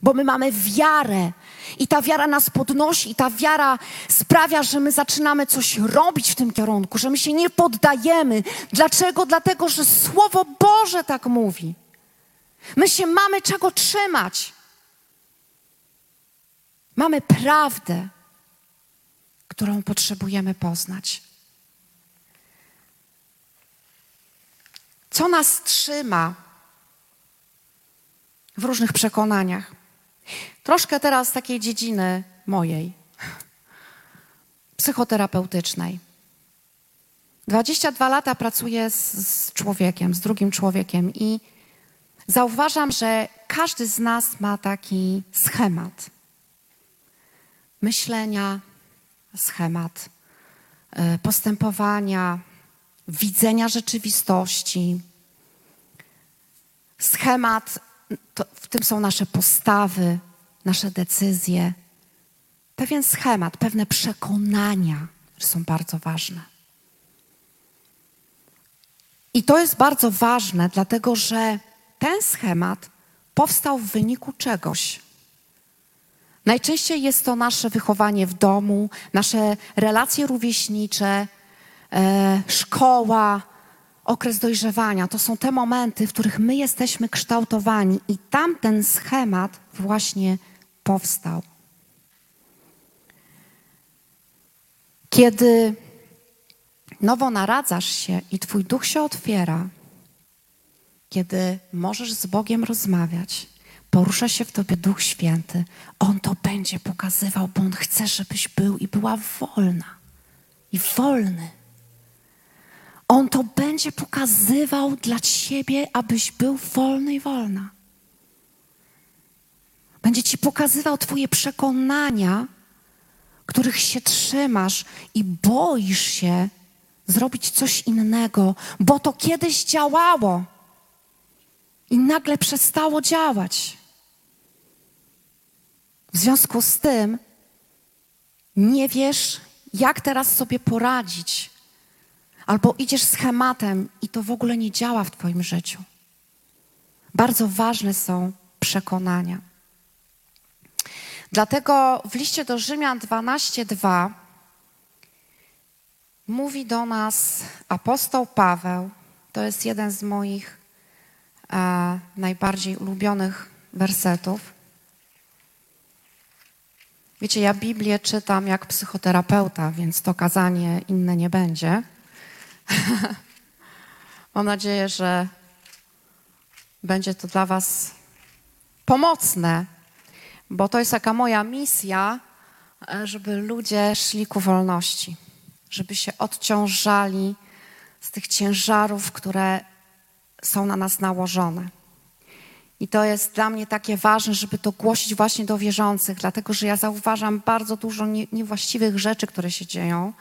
B: Bo my mamy wiarę i ta wiara nas podnosi, i ta wiara sprawia, że my zaczynamy coś robić w tym kierunku, że my się nie poddajemy. Dlaczego? Dlatego, że Słowo Boże tak mówi. My się mamy czego trzymać. Mamy prawdę, którą potrzebujemy poznać. Co nas trzyma w różnych przekonaniach? Troszkę teraz takiej dziedziny mojej, psychoterapeutycznej. 22 lata pracuję z, z, człowiekiem, z drugim człowiekiem i zauważam, że każdy z nas ma taki schemat. Myślenia, schemat e, postępowania, widzenia rzeczywistości, schemat, w tym są nasze postawy, nasze decyzje, pewien schemat, pewne przekonania, które są bardzo ważne. I to jest bardzo ważne, dlatego że ten schemat powstał w wyniku czegoś. Najczęściej jest to nasze wychowanie w domu, nasze relacje rówieśnicze, e, szkoła, okres dojrzewania. To są te momenty, w których my jesteśmy kształtowani, i tam ten schemat właśnie powstał. Kiedy nowo naradzasz się i Twój duch się otwiera, kiedy możesz z Bogiem rozmawiać, porusza się w Tobie Duch Święty, On to będzie pokazywał, bo On chce, żebyś był i była wolna i wolny. On to będzie pokazywał dla Ciebie, abyś był wolny i wolna. Będzie Ci pokazywał Twoje przekonania, których się trzymasz i boisz się zrobić coś innego, bo to kiedyś działało i nagle przestało działać. W związku z tym nie wiesz, jak teraz sobie poradzić, albo idziesz schematem i to w ogóle nie działa w Twoim życiu. Bardzo ważne są przekonania. Dlatego w liście do Rzymian 12:2 mówi do nas apostoł Paweł. To jest jeden z moich e, najbardziej ulubionych wersetów. Wiecie, ja Biblię czytam jak psychoterapeuta, więc to kazanie inne nie będzie. Mam nadzieję, że będzie to dla Was pomocne bo to jest taka moja misja, e, żeby ludzie szli ku wolności, żeby się odciążali z tych ciężarów, które są na nas nałożone. I to jest dla mnie takie ważne, żeby to głosić właśnie do wierzących, dlatego że ja zauważam bardzo dużo nie, niewłaściwych rzeczy, które się dzieją.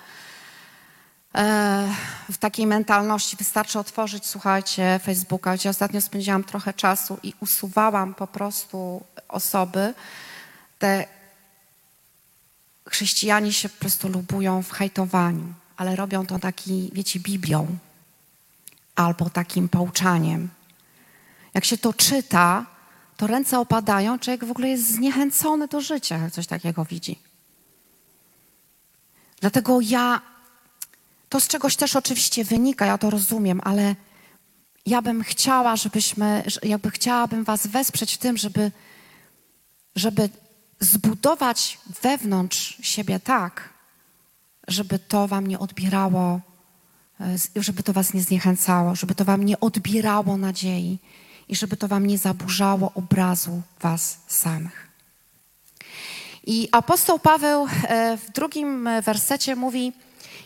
B: E, w takiej mentalności. Wystarczy otworzyć, słuchajcie, Facebooka, gdzie ostatnio spędziłam trochę czasu i usuwałam po prostu osoby, te chrześcijanie się po prostu lubują w hejtowaniu, ale robią to taki, wiecie, Biblią albo takim pouczaniem. Jak się to czyta, to ręce opadają, człowiek w ogóle jest zniechęcony do życia, jak coś takiego widzi. Dlatego ja, to z czegoś też oczywiście wynika, ja to rozumiem, ale ja bym chciała, żebyśmy, jakby chciałabym Was wesprzeć w tym, żeby, żeby zbudować wewnątrz siebie tak, żeby to Wam nie odbierało, e, żeby to Was nie zniechęcało, żeby to Wam nie odbierało nadziei i żeby to Wam nie zaburzało obrazu Was samych. I apostoł Paweł e, w drugim wersecie mówi: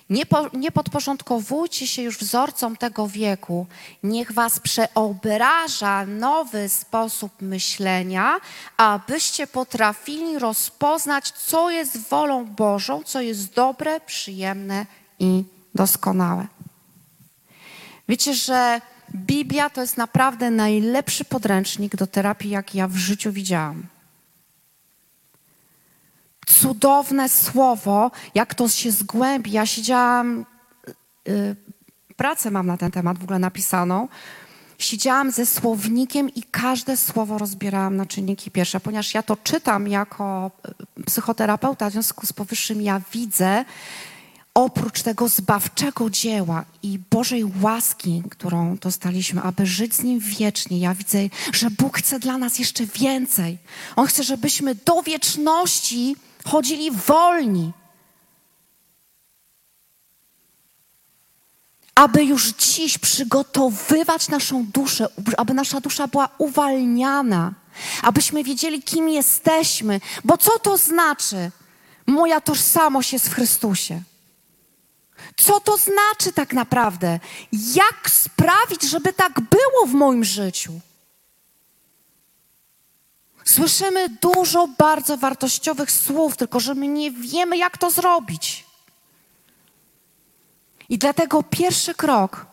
B: nie, po, nie podporządkowujcie się już wzorcom tego wieku, niech was przeobraża nowy sposób myślenia, abyście potrafili rozpoznać, co jest wolą Bożą, co jest dobre, przyjemne i doskonałe. Wiecie, że Biblia to jest naprawdę najlepszy podręcznik do terapii, jaki ja w życiu widziałam cudowne słowo, jak to się zgłębi. Ja siedziałam, yy, pracę mam na ten temat w ogóle napisaną. Siedziałam ze słownikiem i każde słowo rozbierałam na czynniki pierwsze, ponieważ ja to czytam jako y, psychoterapeuta, w związku z powyższym ja widzę, oprócz tego zbawczego dzieła i Bożej łaski, którą dostaliśmy, aby żyć z Nim wiecznie, ja widzę, że Bóg chce dla nas jeszcze więcej. On chce, żebyśmy do wieczności chodzili wolni. Aby już dziś przygotowywać naszą duszę, aby nasza dusza była uwalniana, abyśmy wiedzieli, kim jesteśmy. Bo co to znaczy? Moja tożsamość jest w Chrystusie. Co to znaczy tak naprawdę? Jak sprawić, żeby tak było w moim życiu? Słyszymy dużo bardzo wartościowych słów, tylko że my nie wiemy, jak to zrobić. I dlatego pierwszy krok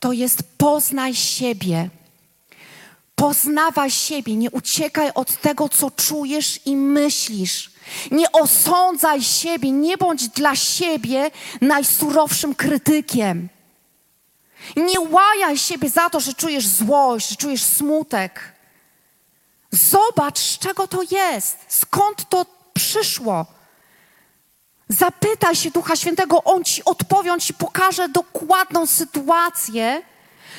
B: to jest poznaj siebie. Poznawaj siebie, nie uciekaj od tego, co czujesz i myślisz. Nie osądzaj siebie, nie bądź dla siebie najsurowszym krytykiem. Nie łajaj siebie za to, że czujesz złość, że czujesz smutek. Zobacz, z czego to jest, skąd to przyszło. Zapytaj się Ducha Świętego, On ci odpowie, On ci pokaże dokładną sytuację,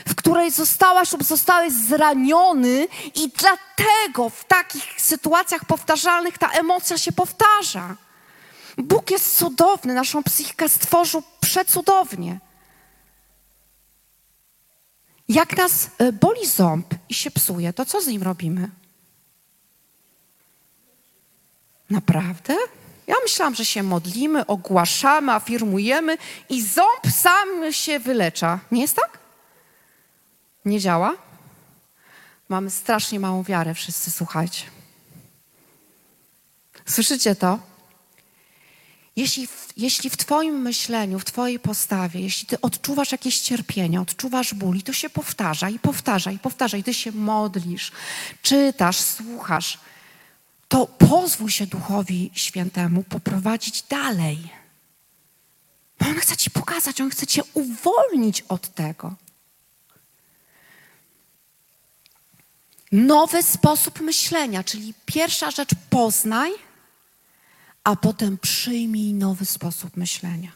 B: w której zostałaś lub zostałeś zraniony, i dlatego w takich sytuacjach powtarzalnych ta emocja się powtarza. Bóg jest cudowny, naszą psychikę stworzył przecudownie. Jak nas e, boli ząb i się psuje, to co z nim robimy? Naprawdę? Ja myślałam, że się modlimy, ogłaszamy, afirmujemy i ząb sam się wylecza. Nie jest tak? Nie działa? Mamy strasznie małą wiarę, wszyscy słuchajcie. Słyszycie to? Jeśli w, jeśli w Twoim myśleniu, w Twojej postawie, jeśli Ty odczuwasz jakieś cierpienie, odczuwasz ból i to się powtarza i powtarza i powtarza i Ty się modlisz, czytasz, słuchasz, to pozwól się Duchowi Świętemu poprowadzić dalej. Bo On chce Ci pokazać, On chce Cię uwolnić od tego. Nowy sposób myślenia, czyli pierwsza rzecz poznaj, a potem przyjmij nowy sposób myślenia.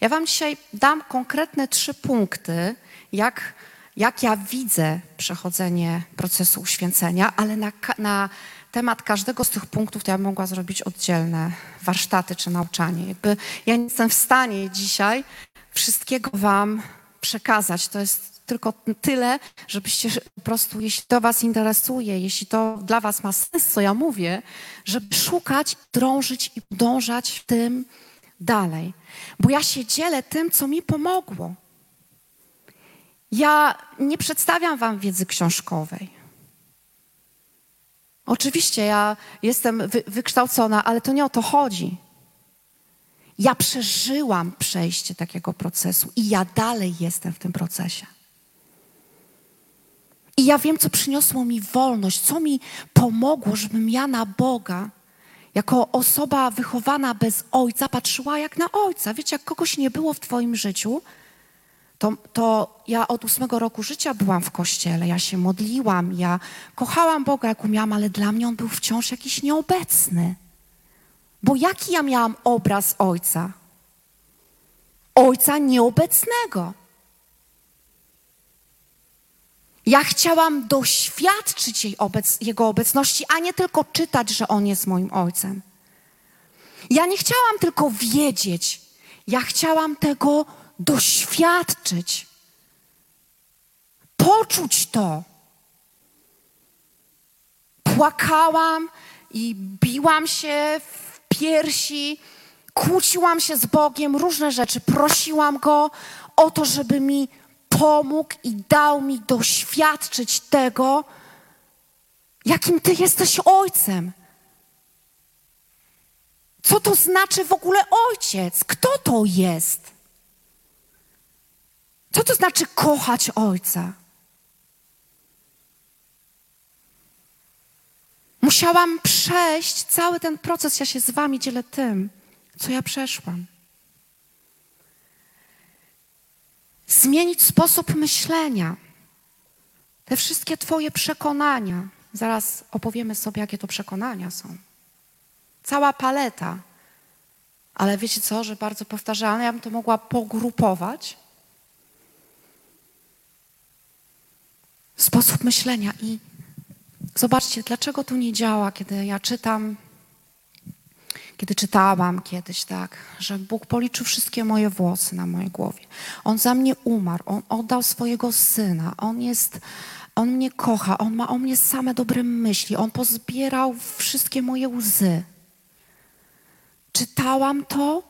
B: Ja Wam dzisiaj dam konkretne trzy punkty, jak, jak ja widzę przechodzenie procesu uświęcenia, ale na, na temat każdego z tych punktów to ja mogła zrobić oddzielne warsztaty czy nauczanie. Jakby ja nie jestem w stanie dzisiaj wszystkiego Wam przekazać. To jest tylko tyle, żebyście po prostu, jeśli to Was interesuje, jeśli to dla Was ma sens, co ja mówię, żeby szukać, drążyć i podążać w tym dalej. Bo ja się dzielę tym, co mi pomogło. Ja nie przedstawiam Wam wiedzy książkowej. Oczywiście ja jestem wy, wykształcona, ale to nie o to chodzi. Ja przeżyłam przejście takiego procesu i ja dalej jestem w tym procesie. I ja wiem, co przyniosło mi wolność, co mi pomogło, żebym ja na Boga, jako osoba wychowana bez ojca, patrzyła jak na ojca. Wiecie, jak kogoś nie było w Twoim życiu, to, to ja od ósmego roku życia byłam w kościele, ja się modliłam, ja kochałam Boga, jak umiałam, ale dla mnie on był wciąż jakiś nieobecny. Bo jaki ja miałam obraz ojca? Ojca nieobecnego. Ja chciałam doświadczyć jej obec jego obecności, a nie tylko czytać, że on jest moim ojcem. Ja nie chciałam tylko wiedzieć, ja chciałam tego doświadczyć, poczuć to. Płakałam i biłam się w piersi, kłóciłam się z Bogiem, różne rzeczy. Prosiłam Go o to, żeby mi pomógł i dał mi doświadczyć tego, jakim Ty jesteś Ojcem. Co to znaczy w ogóle ojciec? Kto to jest? Co to znaczy kochać ojca? Musiałam przejść cały ten proces. Ja się z Wami dzielę tym, co ja przeszłam. Zmienić sposób myślenia. Te wszystkie Twoje przekonania. Zaraz opowiemy sobie, jakie to przekonania są. Cała paleta. Ale wiecie co, że bardzo powtarzalne, ja bym to mogła pogrupować. Sposób myślenia i zobaczcie, dlaczego to nie działa, kiedy ja czytam, kiedy czytałam kiedyś, tak, że Bóg policzył wszystkie moje włosy na mojej głowie. On za mnie umarł, On oddał swojego Syna, On jest, On mnie kocha, On ma o mnie same dobre myśli, On pozbierał wszystkie moje łzy czytałam to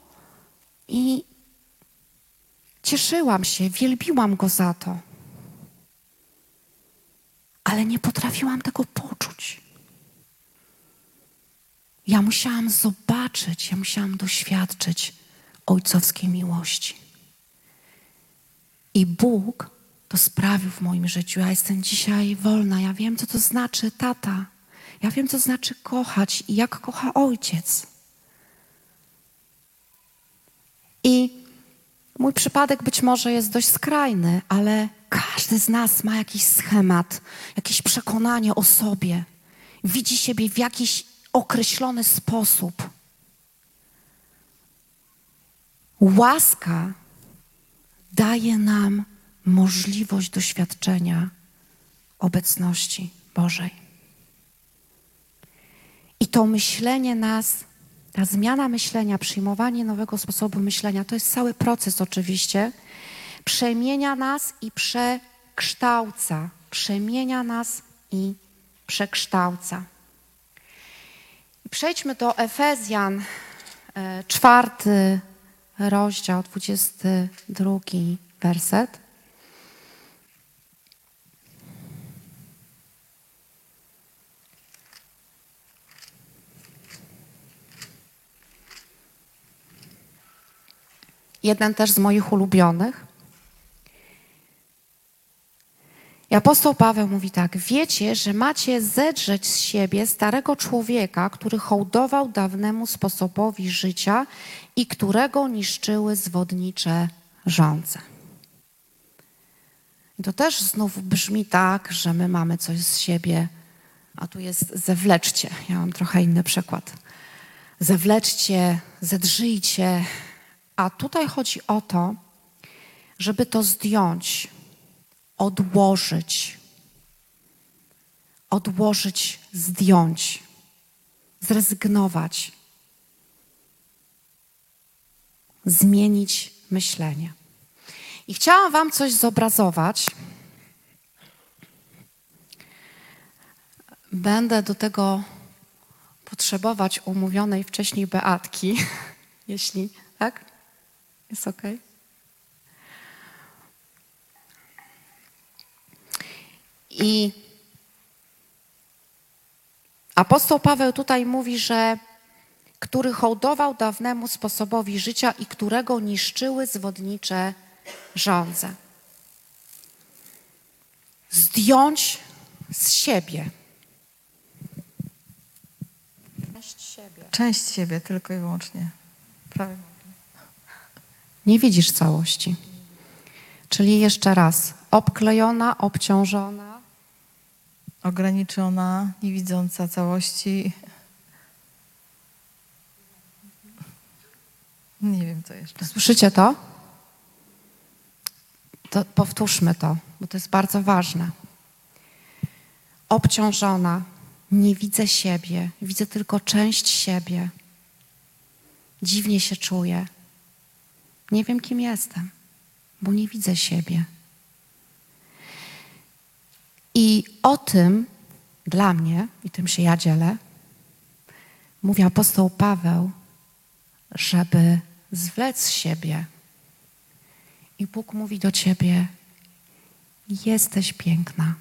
B: i cieszyłam się, wielbiłam go za to. Ale nie potrafiłam tego poczuć. Ja musiałam zobaczyć, ja musiałam doświadczyć ojcowskiej miłości. I Bóg to sprawił w moim życiu. Ja jestem dzisiaj wolna. Ja wiem, co to znaczy tata. Ja wiem, co znaczy kochać i jak kocha ojciec. I mój przypadek być może jest dość skrajny, ale każdy z nas ma jakiś schemat, jakieś przekonanie o sobie. Widzi siebie w jakiś określony sposób. Łaska daje nam możliwość doświadczenia obecności Bożej. I to myślenie nas ta zmiana myślenia, przyjmowanie nowego sposobu myślenia, to jest cały proces oczywiście, przemienia nas i przekształca. Przemienia nas i przekształca. Przejdźmy do Efezjan, e, czwarty rozdział, dwudziesty drugi werset. jeden też z moich ulubionych. I apostoł Paweł mówi tak: Wiecie, że macie zedrzeć z siebie starego człowieka, który hołdował dawnemu sposobowi życia i którego niszczyły zwodnicze żądze. I to też znów brzmi tak, że my mamy coś z siebie, a tu jest zewleczcie. Ja mam trochę inny przykład. Zewleczcie, zedrzyjcie, a tutaj chodzi o to, żeby to zdjąć, odłożyć, odłożyć, zdjąć, zrezygnować, zmienić myślenie. I chciałam Wam coś zobrazować. Będę do tego potrzebować umówionej wcześniej Beatki, jeśli tak? Jest ok? I apostoł Paweł tutaj mówi, że który hołdował dawnemu sposobowi życia i którego niszczyły zwodnicze żądze. Zdjąć z siebie.
C: Część siebie tylko i wyłącznie. Prawie.
B: Nie widzisz całości. Czyli jeszcze raz, obklejona, obciążona,
C: Ograniczona, niewidząca całości. Nie wiem co jeszcze.
B: Słyszycie to? To powtórzmy to, bo to jest bardzo ważne. Obciążona, nie widzę siebie, widzę tylko część siebie. Dziwnie się czuję. Nie wiem, kim jestem, bo nie widzę siebie. I o tym dla mnie, i tym się ja dzielę, mówi apostoł Paweł, żeby zwlec siebie. I Bóg mówi do ciebie: Jesteś piękna.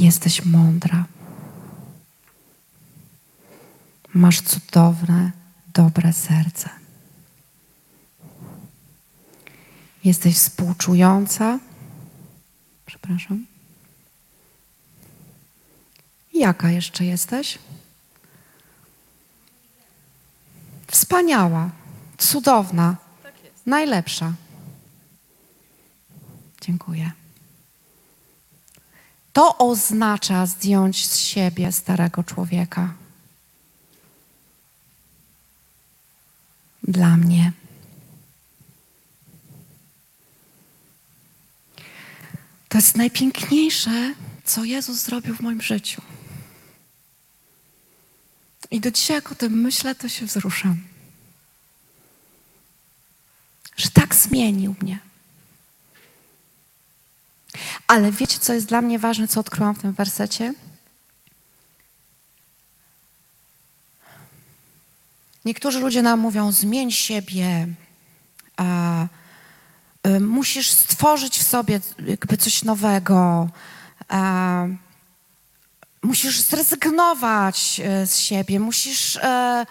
B: Jesteś mądra. Masz cudowne, dobre serce. Jesteś współczująca. Przepraszam. Jaka jeszcze jesteś? Wspaniała, cudowna, najlepsza. Dziękuję. To oznacza zdjąć z siebie starego człowieka. Dla mnie. To jest najpiękniejsze, co Jezus zrobił w moim życiu. I do dzisiaj, jak o tym myślę, to się wzruszam. Że tak zmienił mnie. Ale wiecie, co jest dla mnie ważne, co odkryłam w tym wersecie? Niektórzy ludzie nam mówią: zmień siebie, a, musisz stworzyć w sobie jakby coś nowego. A, musisz zrezygnować e, z siebie, musisz e,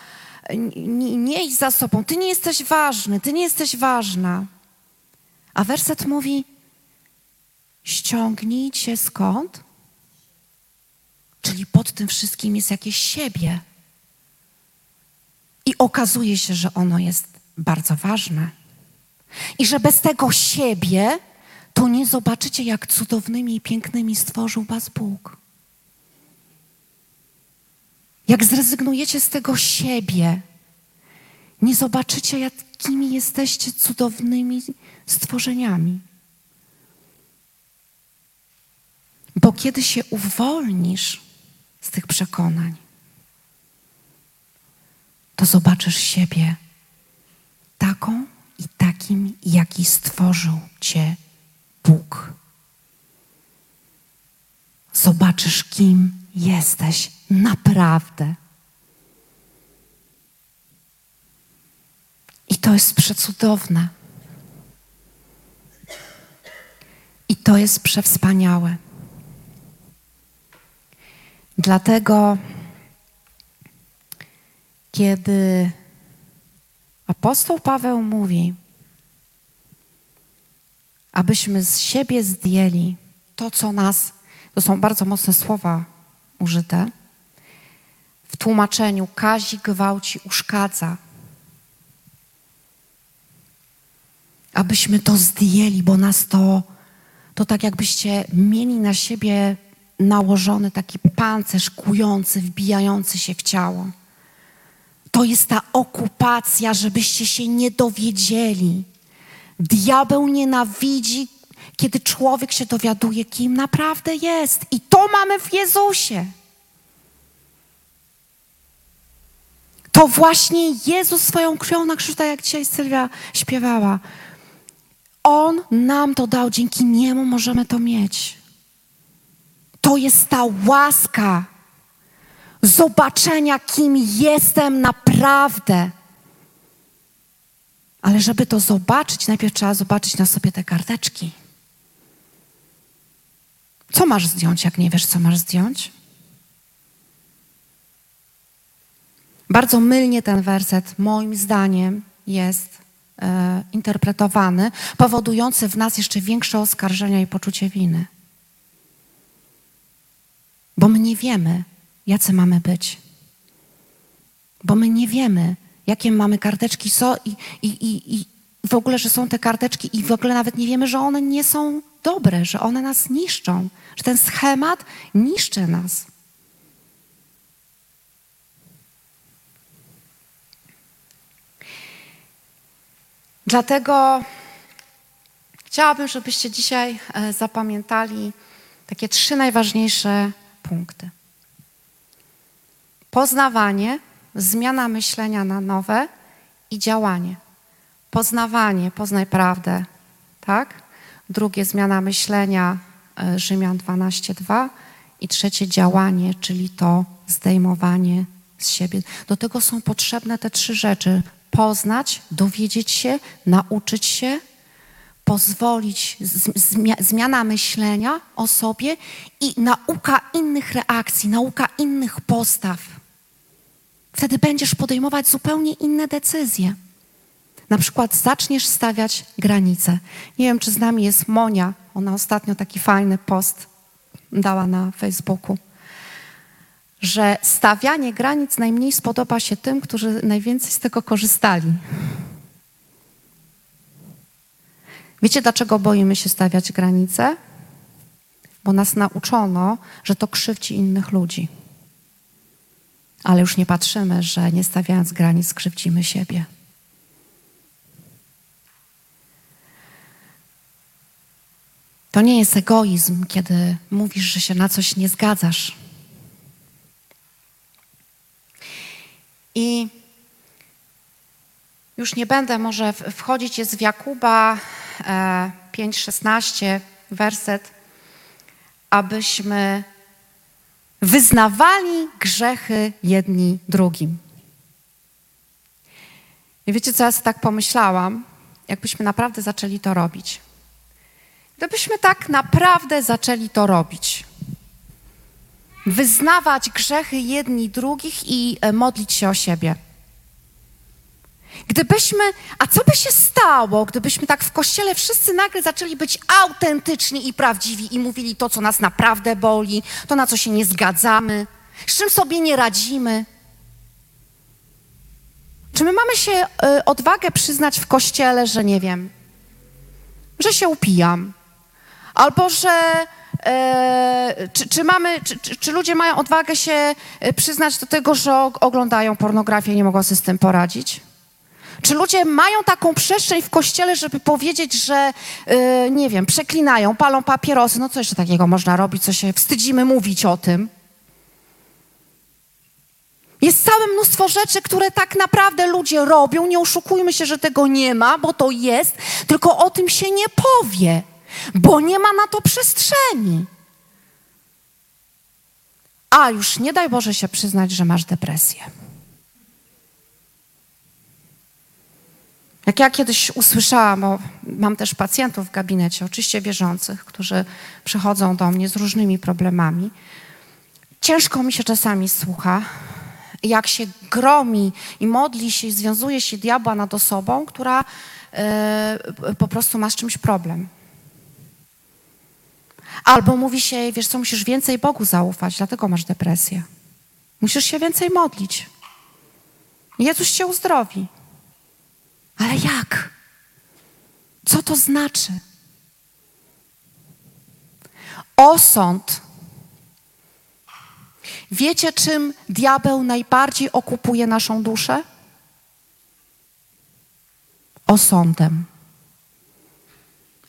B: nie iść za sobą. Ty nie jesteś ważny, ty nie jesteś ważna. A werset mówi: ściągnijcie skąd? Czyli pod tym wszystkim jest jakieś siebie. I okazuje się, że ono jest bardzo ważne. I że bez tego siebie to nie zobaczycie, jak cudownymi i pięknymi stworzył Was Bóg. Jak zrezygnujecie z tego siebie, nie zobaczycie, jakimi jesteście cudownymi stworzeniami. Bo kiedy się uwolnisz z tych przekonań, to zobaczysz siebie taką i takim, jaki stworzył Cię Bóg. Zobaczysz, kim jesteś naprawdę. I to jest przecudowne. I to jest przewspaniałe. Dlatego, kiedy apostoł Paweł mówi, abyśmy z siebie zdjęli to, co nas, to są bardzo mocne słowa użyte, w tłumaczeniu kazi, gwałci, uszkadza. Abyśmy to zdjęli, bo nas to, to tak jakbyście mieli na siebie nałożony taki pancerz kłujący, wbijający się w ciało. To jest ta okupacja, żebyście się nie dowiedzieli. Diabeł nienawidzi, kiedy człowiek się dowiaduje, kim naprawdę jest. I to mamy w Jezusie. To właśnie Jezus swoją krwią na krzyżu, tak jak dzisiaj Sylwia śpiewała. On nam to dał, dzięki Niemu możemy to mieć. To jest ta łaska zobaczenia, kim jestem naprawdę. Ale żeby to zobaczyć, najpierw trzeba zobaczyć na sobie te karteczki. Co masz zdjąć, jak nie wiesz, co masz zdjąć? Bardzo mylnie ten werset, moim zdaniem, jest e, interpretowany, powodujący w nas jeszcze większe oskarżenia i poczucie winy. Bo my nie wiemy, jacy mamy być. Bo my nie wiemy, jakie mamy karteczki so i, i, i, i w ogóle, że są te karteczki i w ogóle nawet nie wiemy, że one nie są dobre, że one nas niszczą, że ten schemat niszczy nas. Dlatego chciałabym, żebyście dzisiaj e, zapamiętali takie trzy najważniejsze punkty. Poznawanie, zmiana myślenia na nowe i działanie. Poznawanie, poznaj prawdę, tak? Drugie, zmiana myślenia, e, Rzymian 12:2 i trzecie, działanie, czyli to zdejmowanie z siebie. Do tego są potrzebne te trzy rzeczy: poznać, dowiedzieć się, nauczyć się, pozwolić, zmiana myślenia o sobie i nauka innych reakcji, nauka innych postaw. Wtedy będziesz podejmować zupełnie inne decyzje. Na przykład zaczniesz stawiać granice. Nie wiem, czy z nami jest Monia. Ona ostatnio taki fajny post dała na Facebooku, że stawianie granic najmniej spodoba się tym, którzy najwięcej z tego korzystali. Wiecie, dlaczego boimy się stawiać granice? Bo nas nauczono, że to krzywdzi innych ludzi. Ale już nie patrzymy, że nie stawiając granic, krzywdzimy siebie. To nie jest egoizm, kiedy mówisz, że się na coś nie zgadzasz. I już nie będę może wchodzić, jest w Jakuba 5,16 e, werset, abyśmy wyznawali grzechy jedni drugim. I wiecie, co ja sobie tak pomyślałam? Jakbyśmy naprawdę zaczęli to robić. Gdybyśmy tak naprawdę zaczęli to robić. Wyznawać grzechy jedni drugich i e, modlić się o siebie. Gdybyśmy, a co by się stało, gdybyśmy tak w kościele wszyscy nagle zaczęli być autentyczni i prawdziwi i mówili to, co nas naprawdę boli, to, na co się nie zgadzamy, z czym sobie nie radzimy? Czy my mamy się y, odwagę przyznać w kościele, że nie wiem, że się upijam, albo że e, czy, czy, mamy, czy, czy, ludzie mają odwagę się e, przyznać do tego, że oglądają pornografię i nie mogą sobie z tym poradzić? Czy ludzie mają taką przestrzeń w kościele, żeby powiedzieć, że yy, nie wiem, przeklinają, palą papierosy? No co jeszcze takiego można robić, co się wstydzimy mówić o tym? Jest całe mnóstwo rzeczy, które tak naprawdę ludzie robią. Nie oszukujmy się, że tego nie ma, bo to jest, tylko o tym się nie powie, bo nie ma na to przestrzeni. A już nie daj Boże się przyznać, że masz depresję. Jak ja kiedyś usłyszałam, bo mam też pacjentów w gabinecie, oczywiście wierzących, którzy przychodzą do mnie z różnymi problemami, ciężko mi się czasami słucha, jak się gromi i modli się i związuje się diabła nad osobą, która y, po prostu ma z czymś problem. Albo mówi się, wiesz co, musisz więcej Bogu zaufać, dlatego masz depresję. Musisz się więcej modlić. Jezus cię uzdrowi. Ale jak? Co to znaczy? Osąd. Wiecie, czym diabeł najbardziej okupuje naszą duszę? Osądem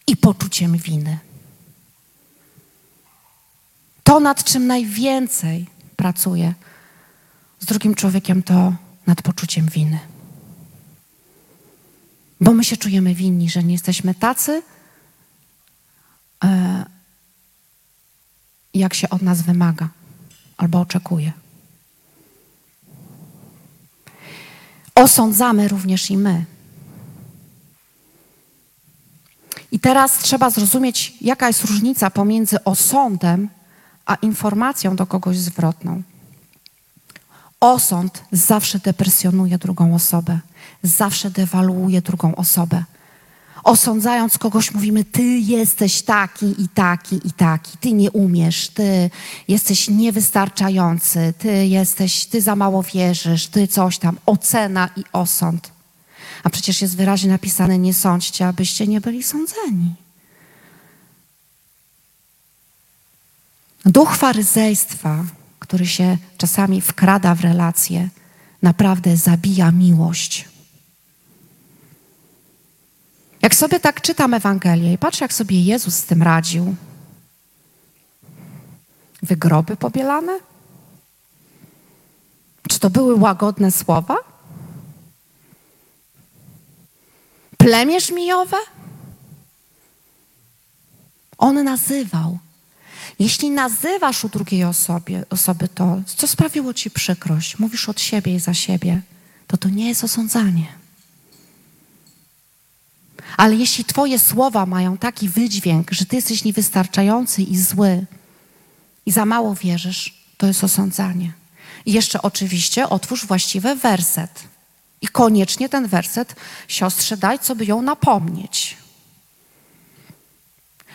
B: i poczuciem winy. To, nad czym najwięcej pracuje z drugim człowiekiem, to nad poczuciem winy. Bo my się czujemy winni, że nie jesteśmy tacy, e, jak się od nas wymaga albo oczekuje. Osądzamy również i my. I teraz trzeba zrozumieć, jaka jest różnica pomiędzy osądem a informacją do kogoś zwrotną. Osąd zawsze depresjonuje drugą osobę, zawsze dewaluuje drugą osobę. Osądzając kogoś, mówimy: Ty jesteś taki i taki i taki, ty nie umiesz, ty jesteś niewystarczający, ty jesteś, ty za mało wierzysz, ty coś tam. Ocena i osąd. A przecież jest wyraźnie napisane: Nie sądźcie, abyście nie byli sądzeni. Duch faryzejstwa, który się czasami wkrada w relacje, naprawdę zabija miłość. Jak sobie tak czytam Ewangelię i patrzę, jak sobie Jezus z tym radził, wygroby pobielane? Czy to były łagodne słowa? Plemię żmijowe? On nazywał. Jeśli nazywasz u drugiej osobie, osoby to, co sprawiło ci przykrość, mówisz od siebie i za siebie, to to nie jest osądzanie. Ale jeśli Twoje słowa mają taki wydźwięk, że Ty jesteś niewystarczający i zły i za mało wierzysz, to jest osądzanie. I jeszcze oczywiście otwórz właściwy werset. I koniecznie ten werset siostrze daj, co by ją napomnieć.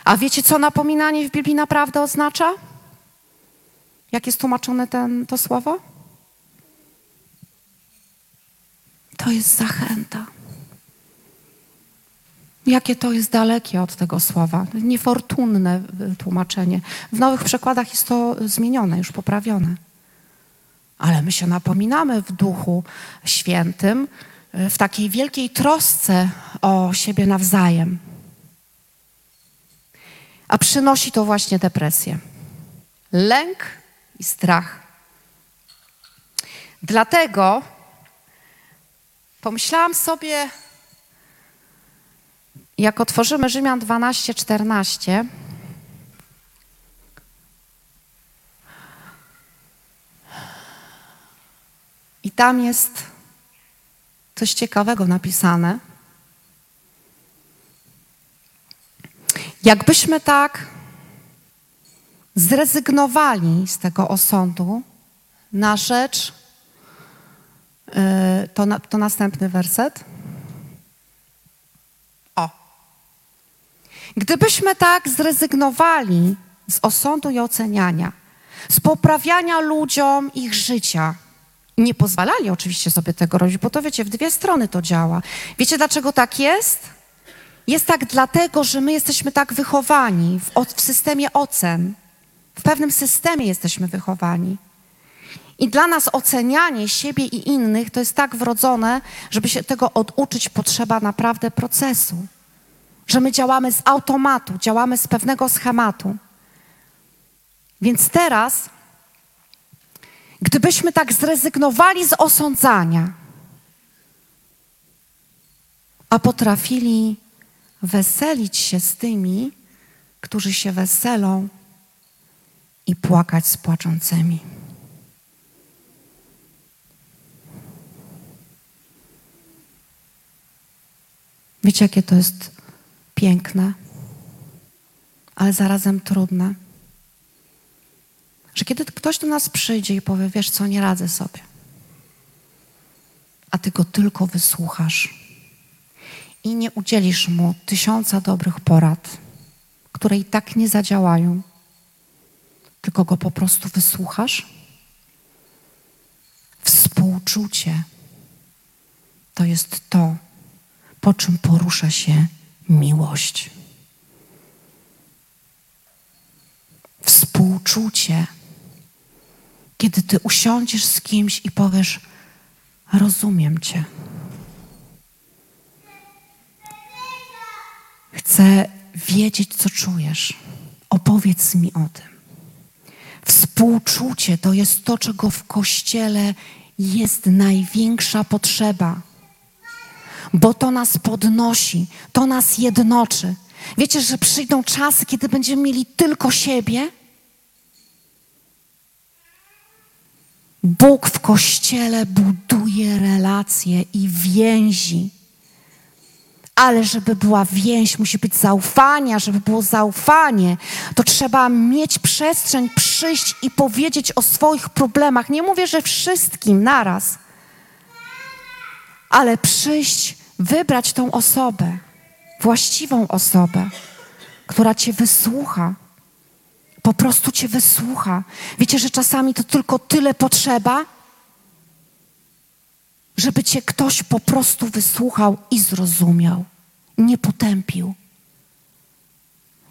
B: A wiecie, co napominanie w Biblii naprawdę oznacza? Jak jest tłumaczone ten, to słowo? To jest zachęta. Jakie to jest dalekie od tego słowa. Niefortunne tłumaczenie. W nowych przekładach jest to zmienione, już poprawione. Ale my się napominamy w Duchu Świętym, w takiej wielkiej trosce o siebie nawzajem. A przynosi to właśnie depresję. Lęk i strach. Dlatego pomyślałam sobie, jak otworzymy Rzymian 12, 14, i tam jest coś ciekawego napisane. Jakbyśmy tak zrezygnowali z tego osądu na rzecz, yy, to, to następny werset. O. Gdybyśmy tak zrezygnowali z osądu i oceniania, z poprawiania ludziom ich życia, nie pozwalali oczywiście sobie tego robić, bo to wiecie, w dwie strony to działa. Wiecie dlaczego tak jest? Jest tak dlatego, że my jesteśmy tak wychowani w, w systemie ocen. W pewnym systemie jesteśmy wychowani. I dla nas ocenianie siebie i innych to jest tak wrodzone, żeby się tego oduczyć, potrzeba naprawdę procesu. Że my działamy z automatu, działamy z pewnego schematu. Więc teraz, gdybyśmy tak zrezygnowali z osądzania, a potrafili weselić się z tymi, którzy się weselą i płakać z płaczącymi. Wiecie, jakie to jest piękne, ale zarazem trudne. Że kiedy ktoś do nas przyjdzie i powie, wiesz co, nie radzę sobie, a ty go tylko wysłuchasz i nie udzielisz mu tysiąca dobrych porad, które i tak nie zadziałają, tylko go po prostu wysłuchasz? Współczucie to jest to, po czym porusza się miłość. Współczucie, kiedy ty usiądziesz z kimś i powiesz: Rozumiem cię. Chcę wiedzieć, co czujesz. Opowiedz mi o tym. Współczucie to jest to, czego w kościele jest największa potrzeba, bo to nas podnosi, to nas jednoczy. Wiecie, że przyjdą czasy, kiedy będziemy mieli tylko siebie? Bóg w kościele buduje relacje i więzi Ale żeby była więź, musi być zaufanie, a żeby było zaufanie, to trzeba mieć przestrzeń, przyjść i powiedzieć o swoich problemach. Nie mówię, że wszystkim naraz, ale przyjść, wybrać tą osobę, właściwą osobę, która cię wysłucha. Po prostu cię wysłucha. Wiecie, że czasami to tylko tyle potrzeba, żeby cię ktoś po prostu wysłuchał i zrozumiał, nie potępił.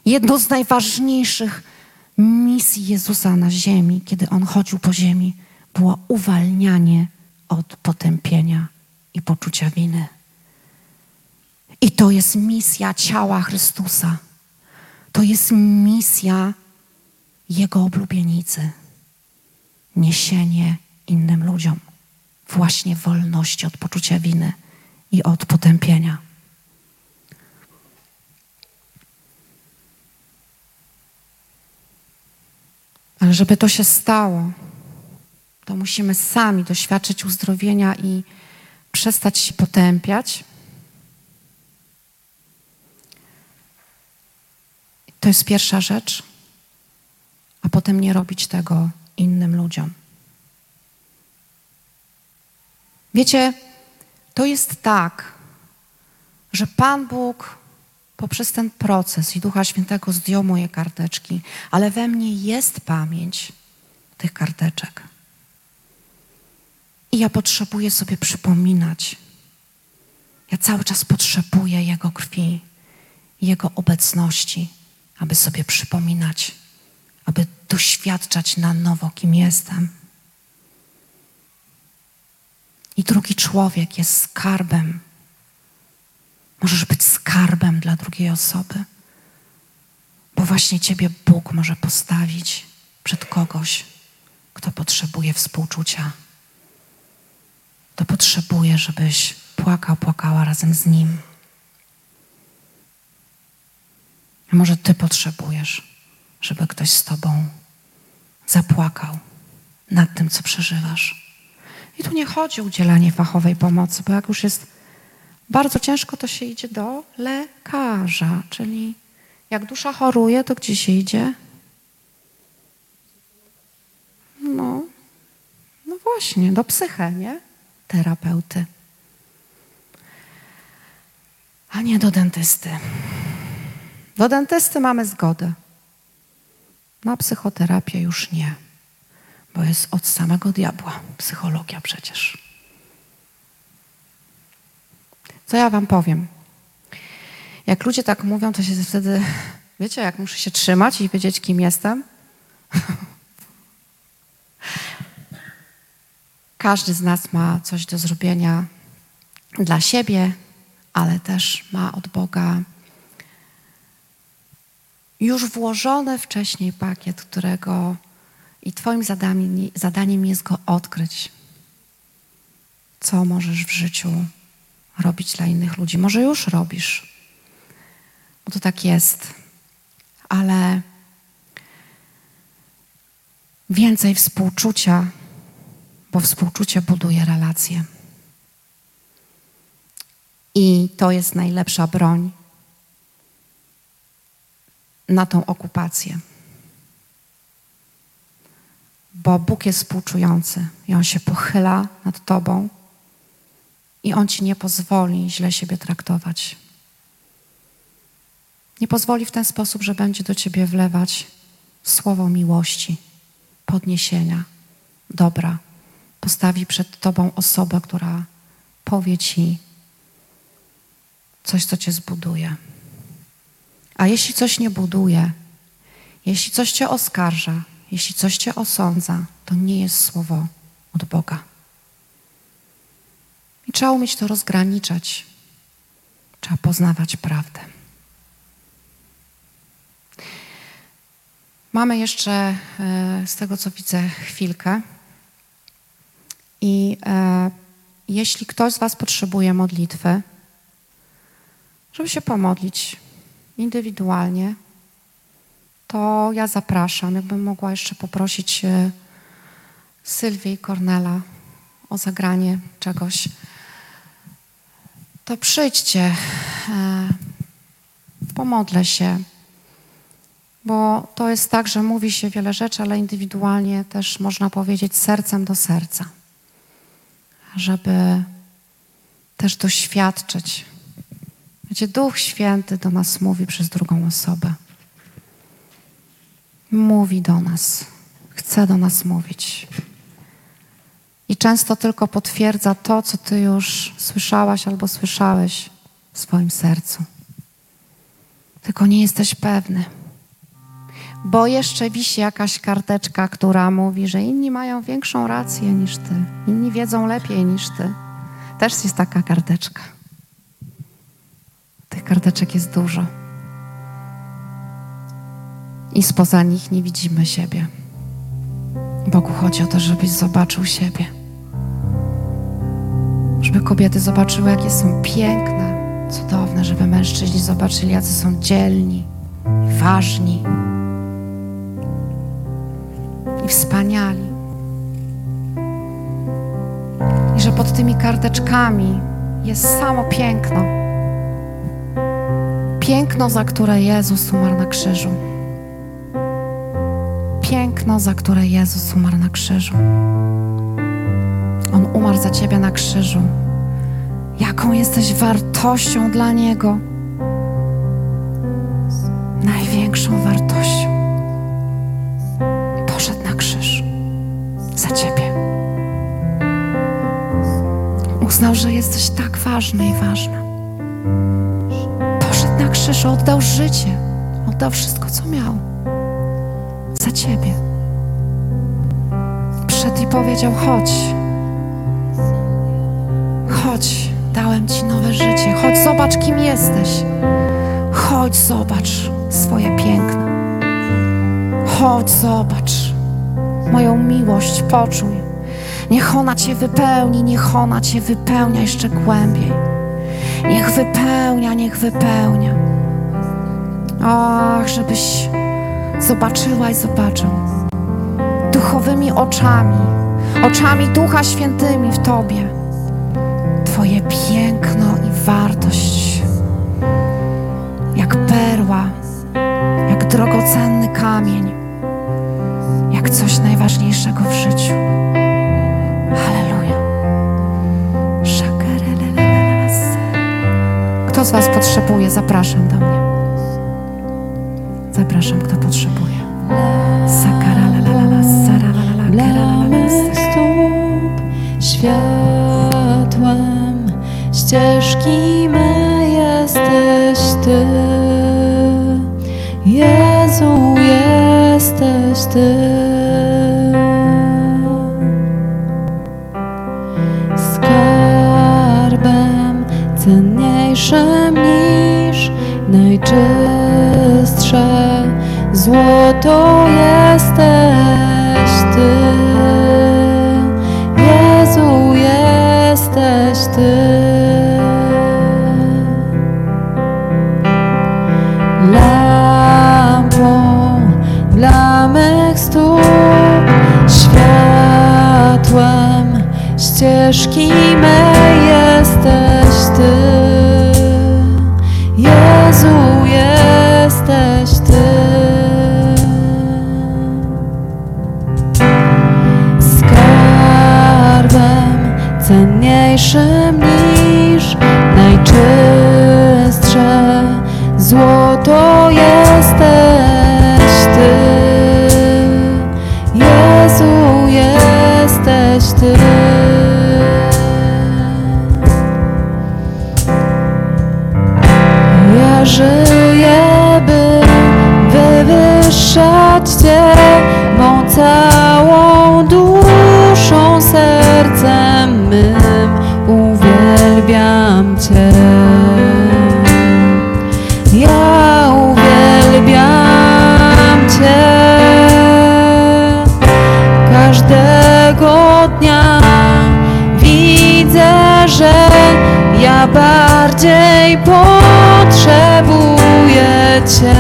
B: Jedną z najważniejszych misji Jezusa na ziemi, kiedy On chodził po ziemi, było uwalnianie od potępienia i poczucia winy. I to jest misja ciała Chrystusa. To jest misja Jego oblubienicy. Niesienie innym ludziom właśnie wolności od poczucia winy i od potępienia. Ale żeby to się stało, to musimy sami doświadczyć uzdrowienia i przestać się potępiać. To jest pierwsza rzecz, a potem nie robić tego innym ludziom. Wiecie, to jest tak, że Pan Bóg poprzez ten proces i Ducha Świętego zdjął moje karteczki, ale we mnie jest pamięć tych karteczek. I ja potrzebuję sobie przypominać. Ja cały czas potrzebuję Jego krwi, Jego obecności, aby sobie przypominać, aby doświadczać na nowo, kim jestem. I drugi człowiek jest skarbem. Możesz być skarbem dla drugiej osoby, bo właśnie Ciebie Bóg może postawić przed kogoś, kto potrzebuje współczucia. To potrzebuje, żebyś płakał, płakała razem z Nim. A może Ty potrzebujesz, żeby ktoś z Tobą zapłakał nad tym, co przeżywasz. I tu nie chodzi o udzielanie fachowej pomocy, bo jak już jest bardzo ciężko, to się idzie do lekarza. Czyli jak dusza choruje, to gdzie się idzie? No, no właśnie, do psyche, nie? Terapeuty. A nie do dentysty. Do dentysty mamy zgodę. Na psychoterapię już nie bo jest od samego diabła. Psychologia przecież. Co ja wam powiem? Jak ludzie tak mówią, to się wtedy, wiecie, jak muszę się trzymać i wiedzieć, kim jestem. Każdy z nas ma coś do zrobienia dla siebie, ale też ma od Boga już włożony wcześniej pakiet, którego i Twoim zadaniem, zadaniem jest go odkryć. Co możesz w życiu robić dla innych ludzi? Może już robisz, bo to tak jest, ale więcej współczucia, bo współczucie buduje relacje. I to jest najlepsza broń na tą okupację bo Bóg jest współczujący i On się pochyla nad Tobą i On Ci nie pozwoli źle siebie traktować. Nie pozwoli w ten sposób, że będzie do Ciebie wlewać słowo miłości, podniesienia, dobra. Postawi przed Tobą osobę, która powie Ci coś, co Cię zbuduje. A jeśli coś nie buduje, jeśli coś Cię oskarża, jeśli coś cię osądza, to nie jest słowo od Boga. I trzeba umieć to rozgraniczać. Trzeba poznawać prawdę. Mamy jeszcze, e, z tego co widzę, chwilkę. I e, jeśli ktoś z Was potrzebuje modlitwy, żeby się pomodlić indywidualnie, to ja zapraszam. Jakbym mogła jeszcze poprosić e, Sylwię i Kornela o zagranie czegoś, to przyjdźcie. e, pomodlę się, bo to jest tak, że mówi się wiele rzeczy, ale indywidualnie też można powiedzieć sercem do serca, żeby też doświadczyć. Wiecie, Duch Święty do nas mówi przez drugą osobę. Mówi do nas, chce do nas mówić. I często tylko potwierdza to, co ty już słyszałaś albo słyszałeś w swoim sercu. Tylko nie jesteś pewny. Bo jeszcze wisi jakaś karteczka, która mówi, że inni mają większą rację niż ty, inni wiedzą lepiej niż ty. Też jest taka karteczka. Tych karteczek jest dużo. I spoza nich nie widzimy siebie. Bogu chodzi o to, żebyś zobaczył siebie. Żeby kobiety zobaczyły, jakie są piękne, cudowne, żeby mężczyźni zobaczyli, jacy są dzielni, ważni i wspaniali. I że pod tymi karteczkami jest samo piękno. Piękno, za które Jezus umarł na krzyżu. Piękno, za które Jezus umarł na krzyżu. On umarł za ciebie na krzyżu. Jaką jesteś wartością dla Niego? Największą wartością. Poszedł na krzyż za ciebie. Uznał, że jesteś tak ważny i ważna. Poszedł na krzyż, oddał życie, oddał wszystko, co miał za ciebie. Przyszedł i powiedział: Chodź, ci nowe życie. Chodź, zobacz, kim jesteś. Chodź, zobacz swoje piękno. Chodź, zobacz moją miłość, poczuj. Niech ona Cię wypełni, niech ona Cię wypełnia jeszcze głębiej. Niech wypełnia, niech wypełnia. Ach, żebyś zobaczyła i zobaczył duchowymi oczami, oczami Ducha Świętymi w Tobie. Piękno i wartość, jak perła, jak drogocenny kamień, jak coś najważniejszego w życiu. Halleluja. Kto z Was potrzebuje? Zapraszam do mnie. Zapraszam, kto potrzebuje. Sakaralalala, saralala,
A: Dla
B: karalala,
A: mych stóp światłem ścieżki me jesteś Ty. Jezu, jesteś Ty. Skarbem cenniejszym niż najczystsze złoto jesteś ścieżki mej jesteś Ty. Potrzebuję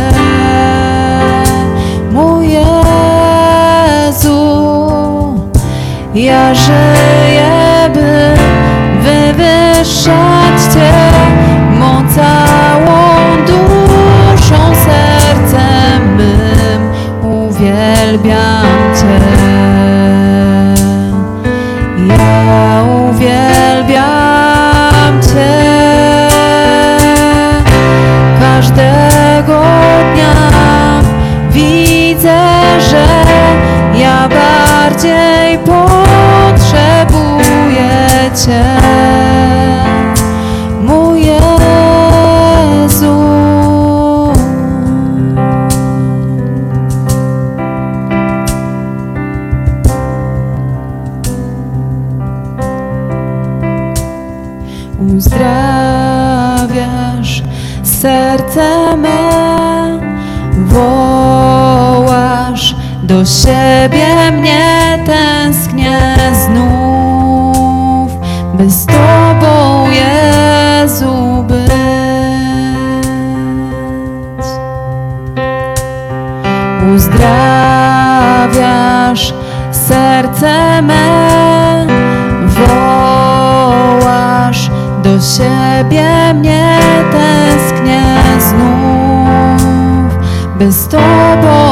A: Cię. Uzdrawiasz serce me, wołasz do siebie mnie, tęsknię znów, do siebie mnie, tęsknię znów, by z Tobą,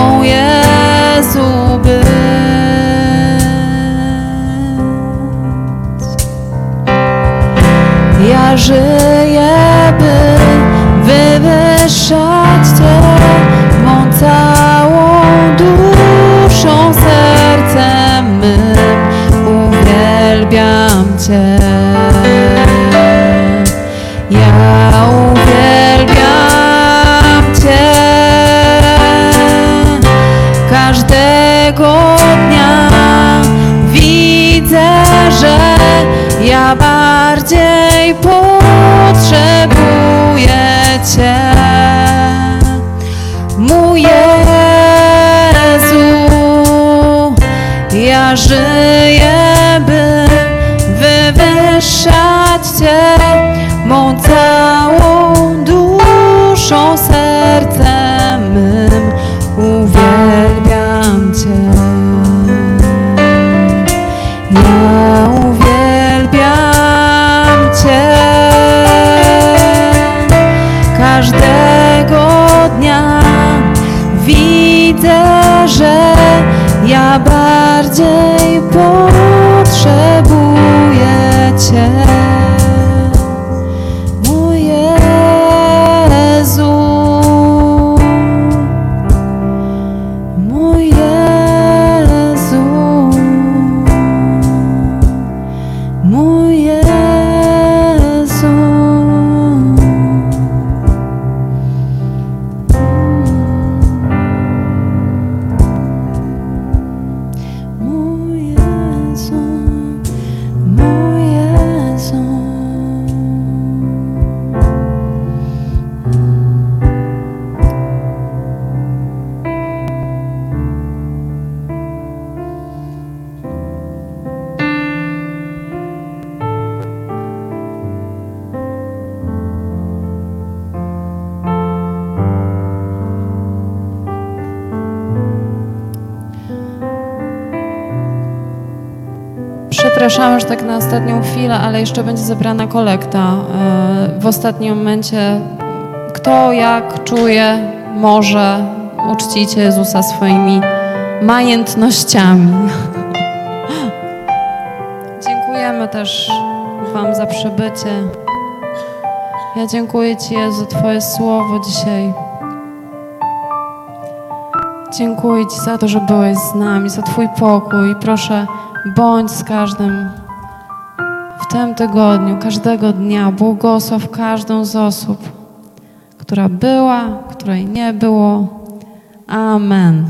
A: jeszcze będzie zebrana kolekta. E, W ostatnim momencie kto jak czuje, może uczcicie Jezusa swoimi majętnościami. Dziękujemy też Wam za przybycie. Ja dziękuję Ci, Jezu, Twoje słowo dzisiaj. Dziękuję Ci za to, że byłeś z nami, za Twój pokój. Proszę, bądź z każdym w tym tygodniu, każdego dnia. Błogosław każdą z osób, która była, której nie było. Amen.